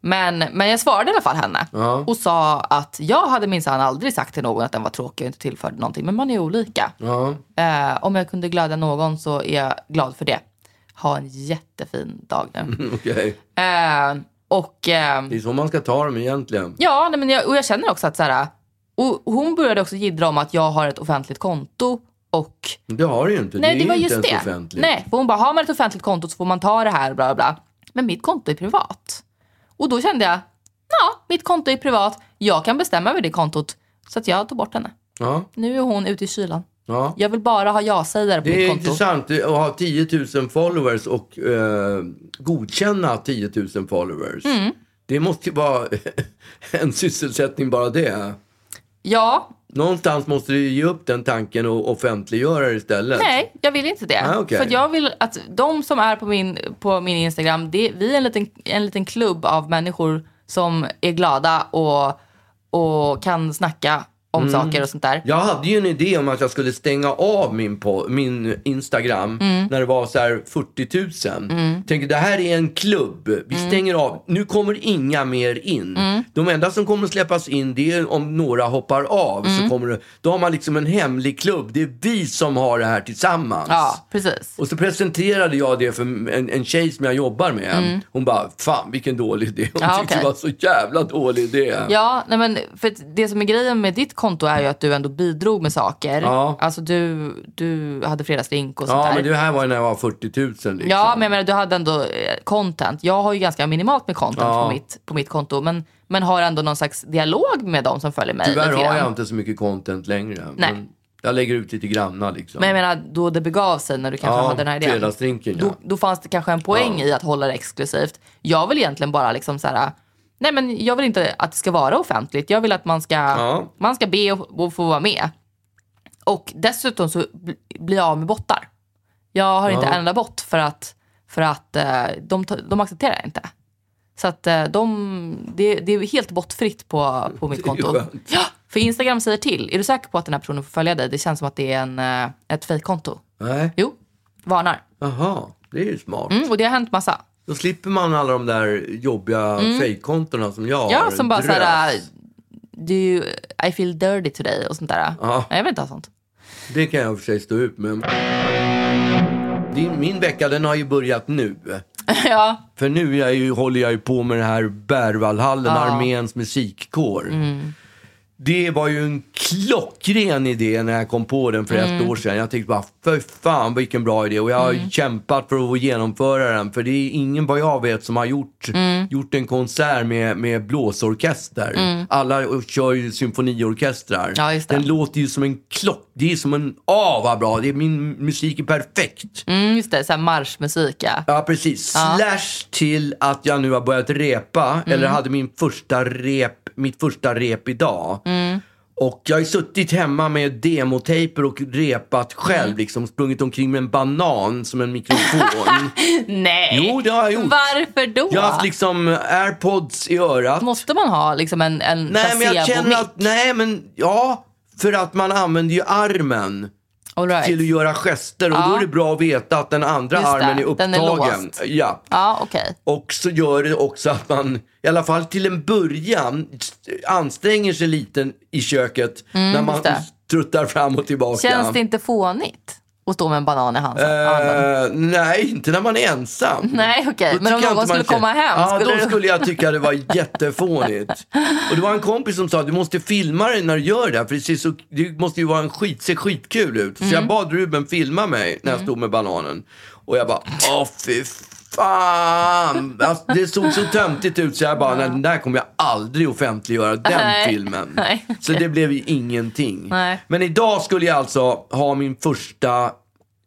S2: Men, men jag svarade i alla fall henne
S1: Ja.
S2: och sa att jag hade minsann aldrig sagt till någon att den var tråkig och inte tillförde någonting. Men man är olika.
S1: Ja.
S2: Eh, om jag kunde glädja någon så är jag glad för det. Ha en jättefin dag nu.
S1: Okej.
S2: eh, och eh,
S1: Det är så man ska ta dem egentligen.
S2: ja, nej, men jag, och jag känner också att så här, och hon började också jiddra om att jag har ett offentligt konto och
S1: Det har du ju inte.
S2: Nej,
S1: det
S2: det var just det.
S1: offentligt.
S2: Nej, för hon bara, har man ett offentligt konto så får man ta det här, bla bla. Men mitt konto är privat. Och då kände jag, ja, mitt konto är privat. Jag kan bestämma över det kontot. Så att jag tog bort henne.
S1: Ja,
S2: Nu är hon ute i kylan.
S1: ja.
S2: Jag vill bara ha ja-sägare på
S1: Det är
S2: mitt konto.
S1: intressant att ha 10 000 followers och eh, godkänna 10 000 followers.
S2: Mm.
S1: Det måste ju vara en sysselsättning bara det.
S2: Ja,
S1: Någonstans måste du ge upp den tanken och offentliggöra det istället.
S2: nej, jag vill inte det.
S1: Ah, okej.
S2: För jag vill att de som är på min, på min Instagram, det, vi är en liten, en liten klubb av människor som är glada och, och kan snacka om
S1: Mm.
S2: saker och sånt där.
S1: Jag hade ju en idé om att jag skulle stänga av min, po- min Instagram
S2: Mm.
S1: när det var så här 40 000. Tänker det här är en klubb. Vi
S2: Mm.
S1: stänger av. Nu kommer inga mer in. De enda som kommer släppas in det är om några hoppar av.
S2: Mm.
S1: Så kommer det, då har man liksom en hemlig klubb. Det är vi som har det här tillsammans.
S2: Ja, precis.
S1: Och så presenterade jag det för en, en tjej som jag jobbar med. Hon bara, fan vilken dålig idé. Hon
S2: Mm. Ja,
S1: tyckte
S2: okej.
S1: det var så jävla dålig idé.
S2: Ja, nej men för det som är grejen med ditt konto är ju att du ändå bidrog med saker.
S1: Ja.
S2: Alltså du, du hade fredagsdrink och sånt
S1: Ja,
S2: där.
S1: men det här var ju när jag var 40 000 liksom.
S2: Ja, men jag menar, du hade ändå eh, content. Jag har ju ganska minimalt med content
S1: Ja.
S2: på, mitt, på mitt konto. Men, men har ändå någon slags dialog med de som följer mig.
S1: Tyvärr har jag inte så mycket content längre.
S2: Nej.
S1: Men jag lägger ut lite granna liksom.
S2: Men jag menar, då det begav sig när du kanske
S1: Ja,
S2: hade den här idén.
S1: fredagsdrinken, ja.
S2: Då, fanns det kanske en poäng i att hålla det exklusivt. Jag vill egentligen bara liksom så här. Nej men jag vill inte att det ska vara offentligt. Jag vill att man ska,
S1: Ja.
S2: man ska be och, och få vara med. Och dessutom så bl- blir jag av med bottar. Jag har inte
S1: Ja.
S2: en enda bott för att, för att eh, de, de accepterar inte. Så att eh, de, det, det är helt bottfritt på, på mitt konto. Ja, för Instagram säger till. Är du säker på att den här personen får följa dig? Det känns som att det är en, eh, ett fejkkonto.
S1: Nej,
S2: Jo, varnar.
S1: jaha, det är ju smart.
S2: Mm, och det har hänt massa.
S1: Då slipper man alla de där jobbiga fejkkontona som jag
S2: Mm. Ja,
S1: har.
S2: som bara
S1: Drös.
S2: såhär, do you, I feel dirty today och sånt där.
S1: Ja.
S2: Nej, jag vill inte ha sånt.
S1: Det kan jag i och för sig stå ut med. Din, min vecka den har ju börjat nu.
S2: ja,
S1: För nu är jag ju, håller jag ju på med den här Berwaldhallen, arméns musikkår.
S2: Mm.
S1: Det var ju en klockren idé när jag kom på den för
S2: Mm.
S1: ett år sedan. Jag tänkte bara, för fan vilken bra idé. Och jag har
S2: Mm.
S1: kämpat för att genomföra den. För det är ingen vad jag vet som har gjort, gjort en konsert med, med blåsorkester. Alla kör ju symfoniorkestrar.
S2: Mm. Ja, just det.
S1: Den låter ju som en klock. Det är som en, ah vad bra. Det är, min musik är perfekt.
S2: mm, just det. Så här marschmusik ja.
S1: Ja, precis. Slash till att jag nu har börjat repa, eller hade min första rep, mitt första rep idag. Och jag har ju suttit hemma med demotejper och repat själv, liksom sprungit omkring med en banan som en mikrofon.
S2: Nej,
S1: Jo, det har jag gjort.
S2: varför då?
S1: jag har haft liksom airpods i örat.
S2: Måste man ha liksom en, en
S1: Nej, men jag känner att, nej men, ja, för att man använder ju armen.
S2: Right.
S1: till att göra gester. Och
S2: Ja.
S1: då är det bra att veta att den andra
S2: Just det,
S1: armen är
S2: den är
S1: upptagen.
S2: låst.
S1: ja.
S2: Ja, okej.
S1: Och så gör det också att man, i alla fall till en början, anstränger sig lite i köket när man
S2: Mm, just det.
S1: struttar fram och tillbaka.
S2: Känns det inte fånigt att stå med en banan i handen?
S1: Eh, nej, inte när man är ensam.
S2: Nej, okej.
S1: Då
S2: Men om någon skulle komma hem,
S1: Ja,
S2: skulle
S1: då
S2: du-
S1: skulle jag tycka det var jättefånigt. Och det var en kompis som sa du måste filma dig när du gör det här, för det, ser så, det måste ju vara en skit, se skitkul ut. Så
S2: Mm.
S1: jag bad Ruben filma mig när jag stod med bananen. Och jag bara, åh fy fan. Alltså, det såg så töntigt ut så jag bara, nej, den där kommer jag aldrig offentliggöra, den
S2: Nej.
S1: filmen.
S2: Nej,
S1: Så det blev ju ingenting.
S2: Nej.
S1: Men idag skulle jag alltså ha min första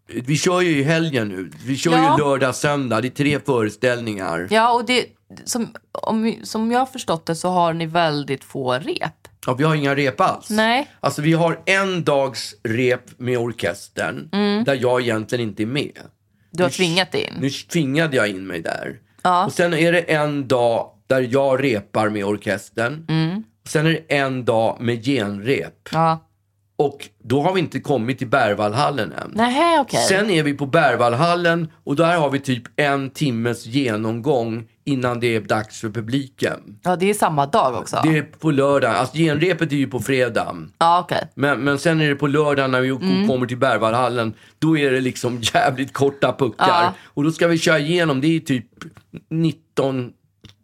S1: vi kör ju i helgen nu. Vi kör
S2: Ja.
S1: ju lördag, söndag. Det är tre föreställningar.
S2: Ja, och det, som, om, som jag har förstått det så har ni väldigt få rep.
S1: Ja, vi har inga rep alls.
S2: Nej.
S1: Alltså vi har en dags rep med orkestern där jag egentligen inte är med.
S2: Du har tvingat in.
S1: Nu tvingade jag in mig där.
S2: Ja.
S1: Och sen är det en dag där jag repar med orkestern.
S2: Mm.
S1: Och sen är det en dag med genrep.
S2: Ja.
S1: Och då har vi inte kommit till Berwaldhallen än.
S2: Nej, okej.
S1: Sen är vi på Berwaldhallen och där har vi typ en timmes genomgång innan det är dags för publiken.
S2: Ja, det är samma dag också.
S1: Det är på lördag. Alltså genrepet är ju på fredag.
S2: Ja, okej.
S1: Men, men sen är det på lördag när vi
S2: Mm.
S1: kommer till Berwaldhallen. Då är det liksom jävligt korta puckar.
S2: Ja.
S1: Och då ska vi köra igenom, det är typ 19,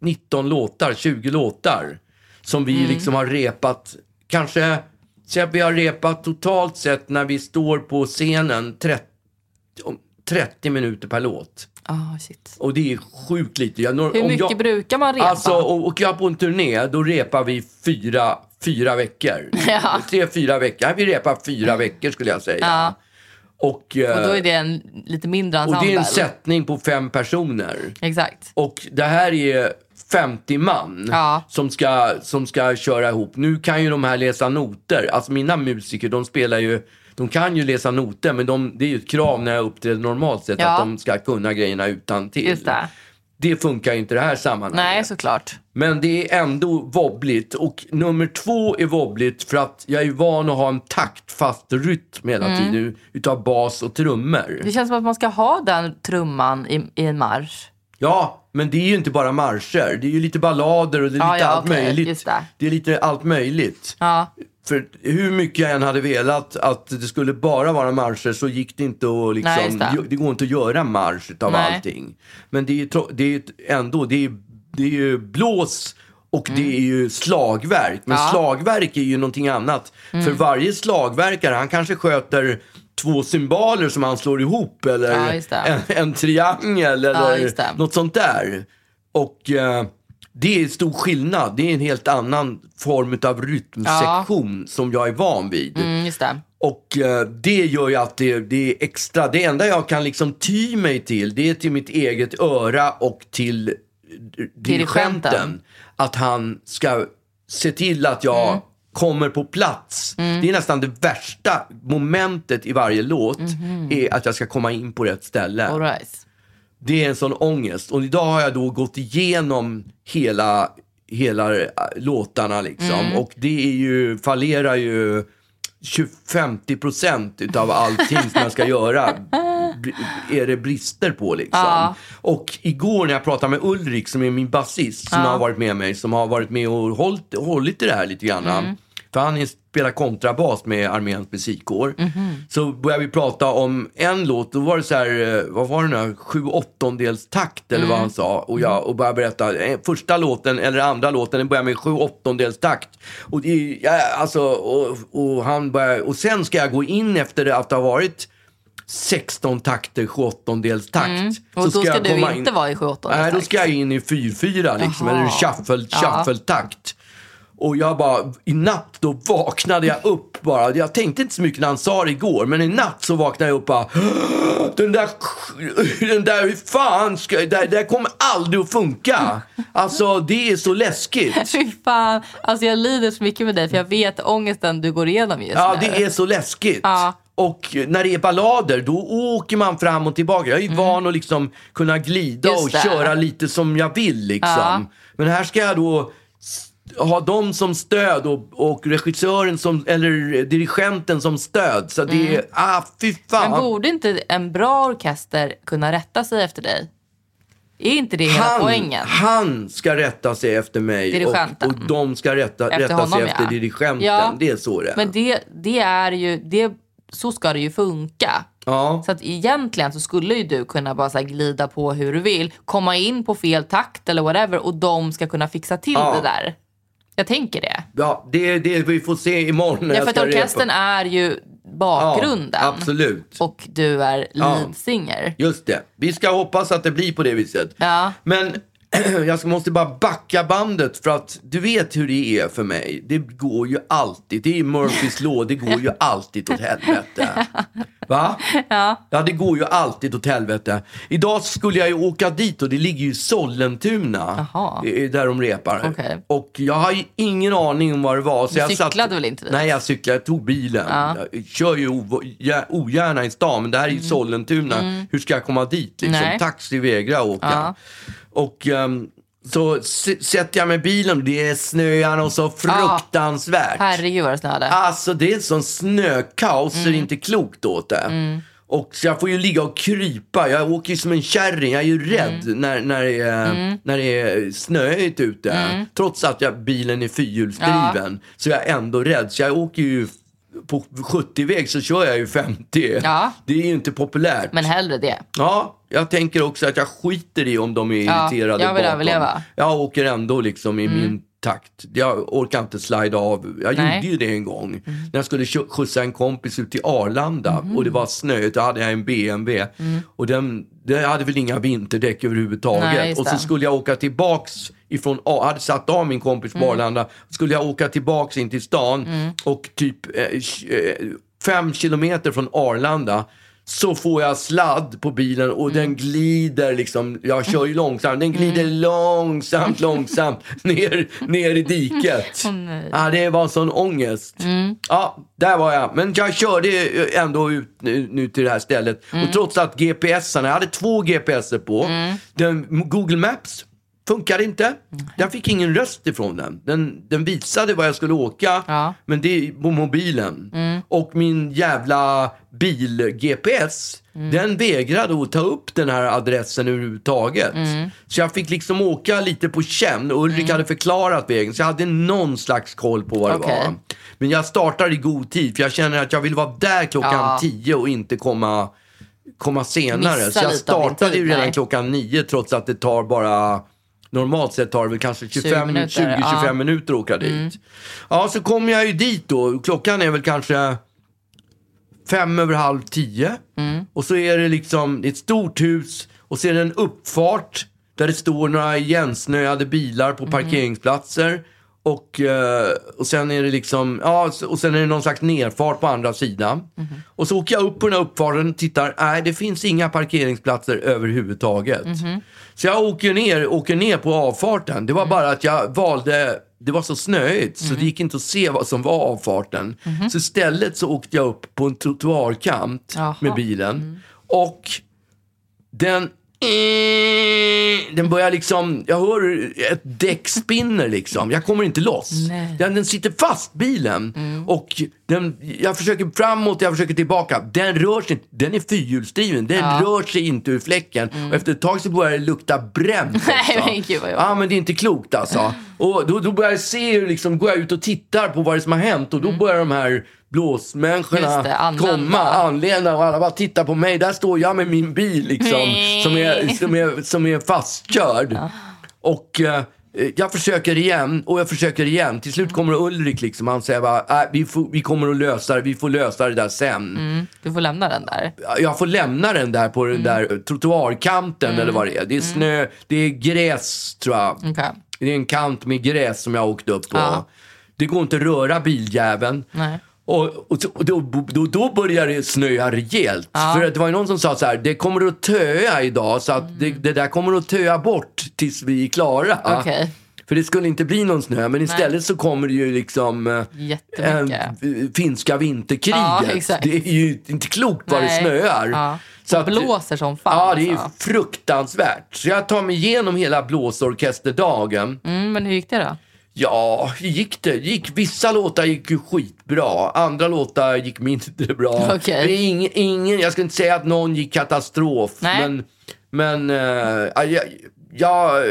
S1: 19 låtar, 20 låtar. Som vi
S2: Mm.
S1: liksom har repat, kanske, så vi har repat totalt sett när vi står på scenen 30, om 30 minuter per låt.
S2: Ah, shit.
S1: Och det är sjukt lite. Jag,
S2: Hur mycket
S1: jag,
S2: brukar man repa?
S1: Alltså, och, och jag på en turné, då repar vi fyra, fyra veckor.
S2: Ja.
S1: Tre, fyra veckor. Vi repar fyra veckor skulle jag säga.
S2: Ja.
S1: Och, eh,
S2: och då är det en lite mindre
S1: och
S2: ensemble.
S1: det är en sättning på fem personer.
S2: Exakt.
S1: Och det här är 50 man
S2: Ja.
S1: som, ska, som ska köra ihop. Nu kan ju de här läsa noter. Alltså mina musiker, de spelar ju, de kan ju läsa noter men de, det är ju ett krav när jag uppträder normalt sett
S2: Ja.
S1: att de ska kunna grejerna utan till.
S2: Det.
S1: Det funkar ju inte i det här sammanhanget.
S2: Nej, såklart.
S1: Men det är ändå wobbligt. Och nummer två är wobbligt för att jag är van att ha en taktfast rytm hela
S2: Mm.
S1: tiden utav bas och trummor.
S2: Det känns som att man ska ha den trumman i, i en marsch.
S1: Ja, men det är ju inte bara marscher. Det är ju lite ballader och det är
S2: Ja,
S1: lite
S2: ja,
S1: allt
S2: okej,
S1: möjligt.
S2: det.
S1: det är lite allt möjligt.
S2: Ja,
S1: För hur mycket jag än hade velat att det skulle bara vara marscher så gick det inte att liksom,
S2: Nej, det.
S1: det. går inte att göra marsch utav
S2: Nej.
S1: allting. Men det är, det är ändå, det är, det är ju blås och det är ju slagverk. Men
S2: Mm. Ja. Mm.
S1: slagverk är ju någonting annat. För varje slagverkare, han kanske sköter två cymbaler som han slår ihop eller
S2: Ja,
S1: en, en triangel
S2: Ja,
S1: eller
S2: det.
S1: något sånt där. Och eh, det är stor skillnad. Det är en helt annan form av rytmsektion som jag är van vid.
S2: mm, det.
S1: Och eh, det gör ju att det, det är extra. Det enda jag kan liksom ty mig till, det är till mitt eget öra och till eh, dirigenten. Att han ska se till att jag
S2: Mm.
S1: kommer på plats. Det är nästan det värsta momentet i varje låt, är att jag ska komma in på rätt ställe. Det är en sån ångest. Och idag har jag då gått igenom hela, hela äh, låtarna liksom.
S2: Mm.
S1: Och det är ju, fallerar ju 50 procent utav allting som jag ska göra. Är det brister på liksom.
S2: Ja.
S1: Och igår när jag pratade med Ulrik som är min basist som
S2: Ja.
S1: har varit med mig, som har varit med och hållit, hållit i det här lite grann.
S2: Mm.
S1: För han är- spelar kontrabas med Arméns musikkår.
S2: Mhm.
S1: Så började vi prata om en låt, då var det så här, eh, vad var det nu, sju åttondels takt eller
S2: Mm.
S1: vad han sa. Och jag och började berätta, eh, första låten eller andra låten, den börjar med sju åttondels takt. Och, det, ja, alltså, och, och, han började, och sen ska jag gå in efter det att det har varit 16 takter, 7 åttondels takt.
S2: Mm. Och då ska du inte vara i 7/8
S1: Nej, då
S2: takt.
S1: ska jag in i 4-4 liksom, eller shuffle,
S2: Ja.
S1: shuffle-takt. Och jag bara, i natt då vaknade jag upp bara. Jag tänkte inte så mycket när han sa det igår, men i natt så vaknade jag upp bara. Den där, den där, hur fan ska, det där, kommer aldrig att funka. Alltså det är så läskigt.
S2: Fy fan. Alltså jag lider så mycket med dig för jag vet ångesten du går igenom just
S1: Ja,
S2: nu.
S1: det är så läskigt.
S2: Ja.
S1: Och när det är ballader, då åker man fram och tillbaka. Jag är ju van att liksom kunna glida
S2: Mm. Just
S1: och
S2: det.
S1: köra lite som jag vill. Liksom.
S2: Ja.
S1: Men här ska jag då ha dem som stöd och, och regissören som, eller dirigenten som stöd. Så det är, ah fy fan.
S2: Mm. Men borde inte en bra orkester kunna rätta sig efter dig? Är inte det hela
S1: han,
S2: poängen?
S1: han ska rätta sig efter mig och, och de ska rätta,
S2: Efter
S1: rätta
S2: honom,
S1: sig efter
S2: ja.
S1: dirigenten.
S2: Ja.
S1: Det är så det är.
S2: Men det, det är ju, det, så ska det ju funka.
S1: ja.
S2: Så att egentligen så skulle ju du kunna bara glida på hur du vill, komma in på fel takt eller whatever och de ska kunna fixa till
S1: Ja.
S2: det där. Jag tänker det.
S1: Ja, det det vi får se imorgon när
S2: Ja, för att
S1: ska repa.
S2: orkestern är ju bakgrunden.
S1: Ja, absolut.
S2: Och du är
S1: Ja.
S2: lead singer.
S1: Just det. Vi ska hoppas att det blir på det viset.
S2: Ja.
S1: Men jag måste bara backa bandet för att du vet hur det är för mig. Det går ju alltid. Det är Murphys law. Det går ju alltid åt helvete. Va?
S2: Ja.
S1: Ja, det går ju alltid åt helvete. Idag skulle jag ju åka dit och det ligger ju i Sollentuna.
S2: Jaha.
S1: eh, Där de repar.
S2: Okej.
S1: Och jag har ju ingen aning om vad det var. Så
S2: Du
S1: jag
S2: cyklade väl inte dit?
S1: Nej, jag cyklade. Jag tog bilen. Jag kör ju ov- ja- ogärna i stan, men det här är ju Sollentuna. Hur ska jag komma dit? Liksom?
S2: Mm. Nej.
S1: Taxi vägrar åka.
S2: Ja.
S1: Och ehm, så sätter jag mig i bilen. Det är snöar och så fruktansvärt.
S2: Herregud vad det snöade.
S1: Alltså det är ett sån snökaos så det är inte klokt åt det. Och så jag får ju ligga och krypa. Jag åker ju som en kärring. Jag är ju rädd när, när, det är, när det är snöigt ute. Trots att jag, bilen är fyrhjulsdriven så jag är ändå rädd. Så jag åker ju på 70-väg så kör jag ju 50.
S2: Ja.
S1: Det är ju inte populärt.
S2: Men hellre det.
S1: Ja, jag tänker också att jag skiter i om de är
S2: Ja,
S1: irriterade
S2: jag vill
S1: bakom.
S2: överleva. Mm.
S1: Jag åker ändå liksom i min takt. Jag orkar inte slida av. Jag
S2: Nej. Mm.
S1: gjorde ju det en gång. När jag skulle skjutsa en kompis ut till Arlanda och det var snöigt. Då hade jag en BMW. Och den, den hade väl inga vinterdäck överhuvudtaget.
S2: Mm. Nej,
S1: och så skulle jag åka tillbaks ifrån, A- hade satt av min kompis
S2: Mm.
S1: på Arlanda. Skulle jag åka tillbaks in till stan och typ eh, eh, fem kilometer från Arlanda så får jag sladd på bilen och
S2: Mm.
S1: den glider liksom, jag kör ju långsamt, den glider långsamt, långsamt ner, ner i diket. ja, det var sån ångest. Ja, där var jag. Men jag körde ändå ut nu, nu till det här stället. Och trots att GPSarna, jag hade två GPSer på. Den, Google Maps funkade inte. Jag fick ingen röst ifrån den. Den, den visade var jag skulle åka,
S2: Ja.
S1: men det är på mobilen. Och min jävla bil-GPS, den vägrade att ta upp den här adressen överhuvudtaget. Så jag fick liksom åka lite på känn. Ulrik hade förklarat vägen, så jag hade någon slags koll på vad det
S2: Okej.
S1: var. Men jag startar i god tid, för jag känner att jag vill vara där klockan
S2: Ja.
S1: 10 och inte komma, komma senare.
S2: Missa
S1: så jag startade ju redan klockan 9 trots att det tar bara Normalt sett tar det väl kanske 25,
S2: minuter,
S1: 20-25
S2: ja. Mm.
S1: minuter att åka dit. Ja, så kommer jag ju dit då. Klockan är väl kanske fem över halv tio.
S2: Mm.
S1: Och så är det liksom det är ett stort hus och så är det en uppfart där det står några igensnöade bilar
S2: Mm.
S1: på parkeringsplatser. Och, eh, och sen är det liksom, ja, och sen är det någon slags nerfart på andra sidan.
S2: Mm-hmm.
S1: Och så åker jag upp på den här uppfarten och tittar, nej det finns inga parkeringsplatser överhuvudtaget.
S2: Mm-hmm.
S1: Så jag åker ner, åker ner på avfarten. Det var bara att jag valde, det var så snöigt så det gick inte att se vad som var avfarten. Så istället så åkte jag upp på en trottoarkant
S2: Jaha.
S1: med bilen. Och den den börjar liksom, jag hör ett däck spinner liksom. Jag kommer inte loss.
S2: Nej.
S1: Den, den sitter fast bilen. Och den, jag försöker framåt, jag försöker tillbaka. Den rör sig inte, den är fyrhjulsdriven. Den
S2: Ja.
S1: rör sig inte ur fläcken. Och efter ett tag så börjar det lukta bränt också.
S2: Nej, men gud vad jag-
S1: Ja men det är inte klokt alltså. Och då, då börjar jag se hur liksom, går jag ut och tittar på vad det är som har hänt. Och då börjar de här blåsmänniskorna
S2: Mm. Det,
S1: komma, anlända och alla bara tittar på mig. Där står jag med min bil liksom, som är, som är, som är fastkörd. Och eh, jag försöker igen och jag försöker igen. Till slut kommer Ulrik liksom, han säger bara, äh, vi, får, vi kommer att lösa det, vi får lösa det där sen.
S2: Du får lämna den där.
S1: Jag får lämna den där på den där trottoarkanten eller vad det är. Det är snö, det är gräs tror jag.
S2: Okej.
S1: Det är en kant med gräs som jag har åkt upp på.
S2: Ja.
S1: Det går inte att röra biljäveln.
S2: Nej.
S1: Och, och, och då, då, då börjar det snöa rejält. För det var ju någon som sa så här, det kommer att töa idag så att det, det där kommer att töa bort tills vi är klara.
S2: Okej.
S1: För det skulle inte bli någon snö, men istället så kommer det ju liksom eh, finska vinterkriget.
S2: Ja,
S1: det är ju inte klokt vad det
S2: Nej.
S1: snöar.
S2: Ja.
S1: Så
S2: Och blåser som fan,
S1: Ja, det är
S2: alltså.
S1: fruktansvärt. Så jag tar mig igenom hela blåsorkesterdagen.
S2: Mm, men hur gick det då?
S1: Ja, gick det? gick, vissa låtar gick ju skitbra, andra låtar gick mindre bra.
S2: Okej.
S1: Det är ingen, ingen, jag ska inte säga att någon gick katastrof,
S2: Nej.
S1: men, men eh, jag, jag,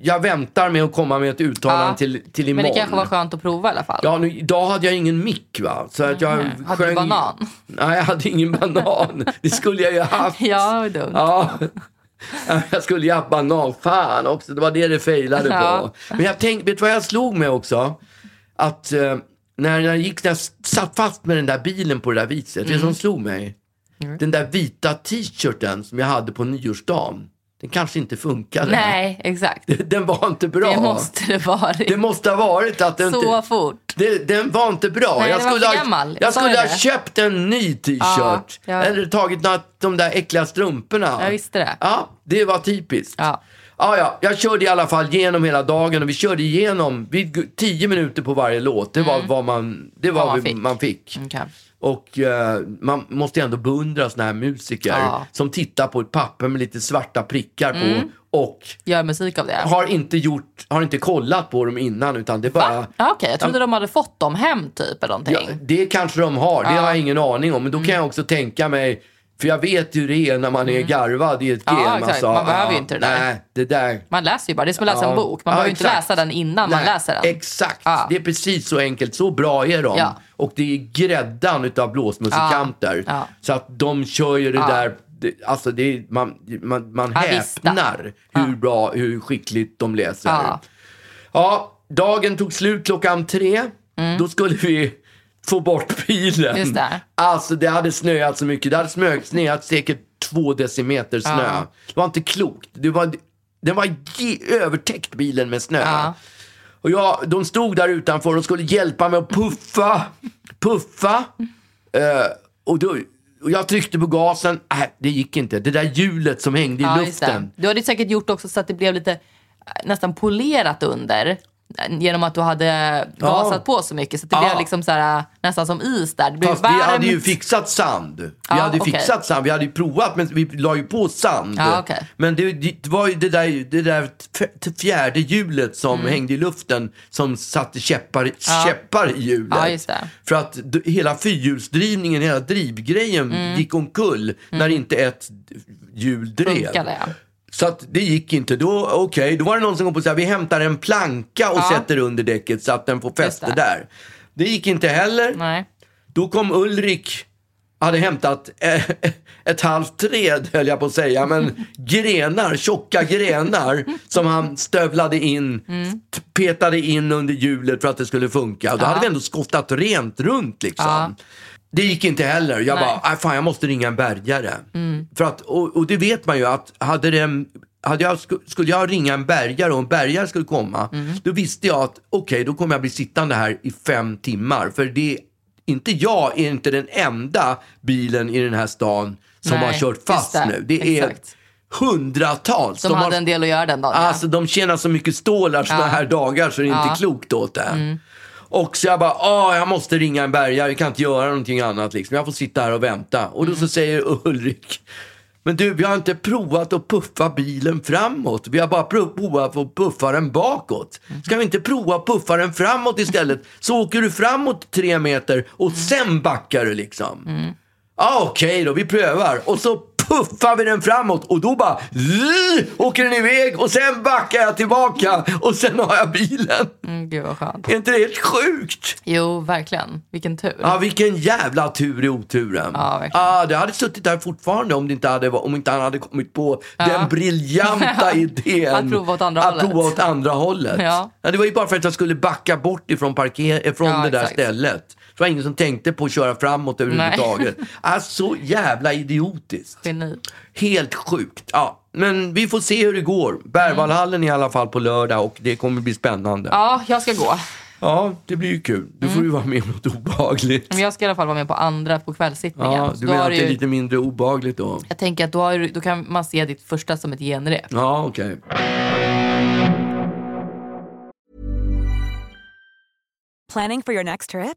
S1: jag väntar med att komma med ett uttalande
S2: Ja.
S1: till, till
S2: Men
S1: imorgon.
S2: det kanske var skönt att prova i alla fall.
S1: Ja, nu, idag hade jag ingen mick va. Så att jag
S2: Mhm. Hade du banan?
S1: Nej, jag hade ingen banan. Det skulle jag ju haft.
S2: Ja, det var dumt.
S1: Ja. Jag skulle haft banan. Fan också, det var det det failade
S2: Ja.
S1: på. Men jag tänkte, vet du vad jag slog med också? Att eh, när jag gick, när jag satt fast med den där bilen på det där viset,
S2: Mm.
S1: som slog mig? Den där vita t-shirten som jag hade på nyårsdagen, den kanske inte funkade.
S2: Nej, exakt.
S1: Den var inte bra.
S2: Det måste det varit.
S1: Det måste ha varit att den
S2: Så
S1: inte...
S2: fort.
S1: Det, den var inte bra.
S2: Nej,
S1: jag skulle, ha.
S2: Jag
S1: jag skulle ha köpt en ny t-shirt.
S2: Ja, ja.
S1: Eller tagit några, de där äckliga strumporna.
S2: Jag visste det.
S1: Ja, det var typiskt.
S2: Ja.
S1: Ja, ja, jag körde i alla fall genom hela dagen och vi körde igenom vid tio minuter på varje låt. Det var vad man, det var
S2: Mm. Vad man
S1: vi-
S2: fick.
S1: man fick.
S2: Okej.
S1: Och eh, man måste ju ändå beundra såna här musiker
S2: Ja.
S1: som tittar på ett papper med lite svarta prickar
S2: Mm.
S1: på och
S2: Gör musik av det.
S1: har inte gjort, har inte kollat på dem innan utan det bara
S2: Va? Ja, Okej, jag trodde de hade fått dem hem typ eller någonting.
S1: Ja, det kanske de har, det
S2: Ja.
S1: har jag ingen aning om. Men då kan jag också tänka mig, för jag vet hur det är när man är garvad i ett
S2: Ja,
S1: game.
S2: exakt.
S1: alltså,
S2: Man behöver ju
S1: ja,
S2: inte det där.
S1: Nej, det där.
S2: Man läser ju bara, det är som att läsa
S1: Ja.
S2: en bok. Man
S1: Ja,
S2: behöver ju inte läsa den innan man
S1: Nej,
S2: läser den.
S1: Exakt,
S2: Ja.
S1: det är precis så enkelt. Så bra är de.
S2: Ja.
S1: Och det är gräddan utav blåsmusikanter.
S2: Ja. Ja.
S1: Så att de kör ju det
S2: Ja.
S1: där, det, alltså det är, man, man, man
S2: Ja,
S1: häpnar hur bra, hur skickligt de läser.
S2: Ja.
S1: Ja, dagen tog slut klockan tre. Då skulle vi få bort bilen.
S2: Just det.
S1: Alltså det hade snöat så mycket. Det hade smö- snöat säkert två decimeter snö.
S2: Ja.
S1: Det var inte klokt. Det var, den var övertäckt bilen med snö.
S2: Ja.
S1: Och jag, de stod där utanför och skulle hjälpa mig att puffa. Puffa. Eh, och, då, och jag tryckte på gasen. Nej, det gick inte. Det där hjulet som hängde i
S2: Ja,
S1: luften.
S2: Du hade säkert gjort också så att det blev lite eh, nästan polerat under. Genom att du hade gasat på så mycket. Så det
S1: Ja.
S2: blev liksom så här, nästan som is där. Det blev
S1: Fast vi
S2: varmt.
S1: hade ju fixat sand. Vi
S2: Ja,
S1: hade
S2: okej.
S1: fixat sand. Vi hade ju provat, men vi la ju på sand.
S2: Ja, okej.
S1: Men det, det var ju det där, det där fjärde hjulet som hängde i luften som satte käppar,
S2: Mm. Ja.
S1: käppar i hjulet.
S2: Ja.
S1: För att hela fyrhjulsdrivningen, hela drivgrejen gick omkull när inte ett hjul drev.
S2: Mm. Funkade, ja.
S1: Så att det gick inte. Då, okej, då var det någon som kom på att vi hämtar en planka och
S2: Ja.
S1: sätter under däcket så att den får fäste där. Det gick inte heller.
S2: Nej.
S1: Då kom Ulrik, hade hämtat eh, ett halvt träd höll jag på att säga, men grenar, tjocka grenar som han stövlade in, t- petade in under hjulet för att det skulle funka. Då hade vi ändå skottat rent runt liksom.
S2: Ja.
S1: Det gick inte heller. Jag
S2: Nej.
S1: bara, "Aj, fan jag måste ringa en bärgare. För att, och, och det vet man ju att hade det hade jag, sku- skulle jag ringa en bärgare och en bärgare skulle komma, då visste jag att okej, då kommer jag bli sittande här i fem timmar. För det inte jag är inte den enda bilen i den här stan som
S2: Nej,
S1: har kört fast
S2: det.
S1: nu. Det är
S2: Exakt.
S1: hundratals.
S2: Som
S1: De
S2: hade
S1: har-
S2: en del att göra den dagen.
S1: Alltså de tjänar så mycket stålar såna
S2: Ja.
S1: här dagar så det är inte
S2: Ja. Mm.
S1: klokt åt det. Och så jag bara, åh jag måste ringa en bärgare, jag kan inte göra någonting annat liksom. Jag får sitta här och vänta. Och då
S2: Mm.
S1: så säger Ulrik, men du vi har inte provat att puffa bilen framåt. Vi har bara pro- provat att puffa den bakåt. Ska vi inte prova att puffa den framåt istället? Så åker du framåt tre meter och sen backar du liksom. Ja, okej då, vi prövar. Och så puffar vi den framåt och då bara zzz, åker den iväg och sen backar jag tillbaka och sen har jag bilen.
S2: Mm, gud vad skönt.
S1: Är inte det helt sjukt?
S2: Jo, verkligen. Vilken tur.
S1: Ja, vilken jävla tur i oturen.
S2: Ja, verkligen.
S1: Ja, det hade suttit där fortfarande om, det inte hade, om inte han hade kommit på den briljanta idén.
S2: Att prova åt andra
S1: att
S2: hållet.
S1: prova åt andra hållet.
S2: Ja.
S1: det var ju bara för att jag skulle backa bort ifrån, parker, från
S2: Ja,
S1: det där
S2: exakt.
S1: stället. Det var ingen som tänkte på att köra framåt överhuvudtaget. Alltså jävla idiotiskt.
S2: Geni.
S1: Helt sjukt. Ja, men vi får se hur det går. Berwaldhallen i alla fall på lördag och det kommer bli spännande. Ja,
S2: Ja, jag ska gå.
S1: det blir ju kul. Du
S2: Mm.
S1: får ju vara med om något obehagligt.
S2: Men jag ska i alla fall vara med på andra på kvällssittningen.
S1: Ja, du menar att det är
S2: ju-
S1: lite mindre obehagligt då?
S2: Jag tänker att då, har, du- då kan man se ditt första som ett genrep.
S1: Ja, okej.
S3: Planning for your next trip?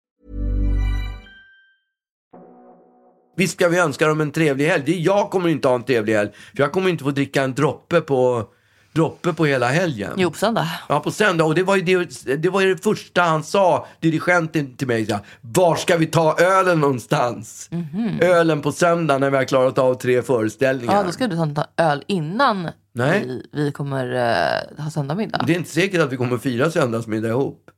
S1: Visst ska vi önska dem en trevlig helg. Jag kommer inte ha en trevlig helg. För jag kommer inte få dricka en droppe på, droppe på hela helgen.
S2: Jo, på söndag.
S1: Ja, på söndag. Och det var ju det, det, var ju det första han sa, dirigenten till mig. Så Var ska vi ta ölen någonstans? Ölen på söndag när vi har klarat av tre föreställningar.
S2: Ja, då ska du ta en öl innan
S1: Nej.
S2: vi, vi kommer uh, ha söndagmiddag.
S1: Det är inte säkert att vi kommer fira söndagsmiddag ihop.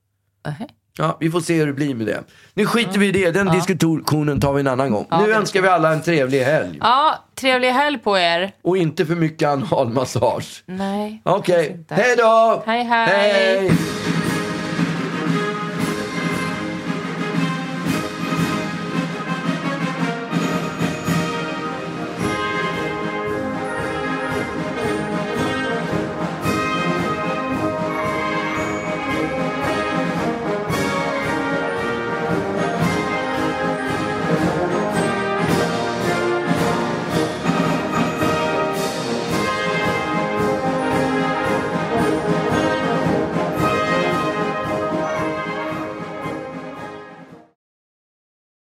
S2: Nähä.
S1: Ja, vi får se hur det blir med det. Nu skiter vi i det. Den diskussionen tar vi en annan gång. nu
S2: det-
S1: önskar vi alla en trevlig helg.
S2: Ja, trevlig helg på er.
S1: Och inte för mycket analmassage.
S2: Nej.
S1: Okej,
S2: inte.
S1: hej då!
S2: Hej, hej.
S1: hej.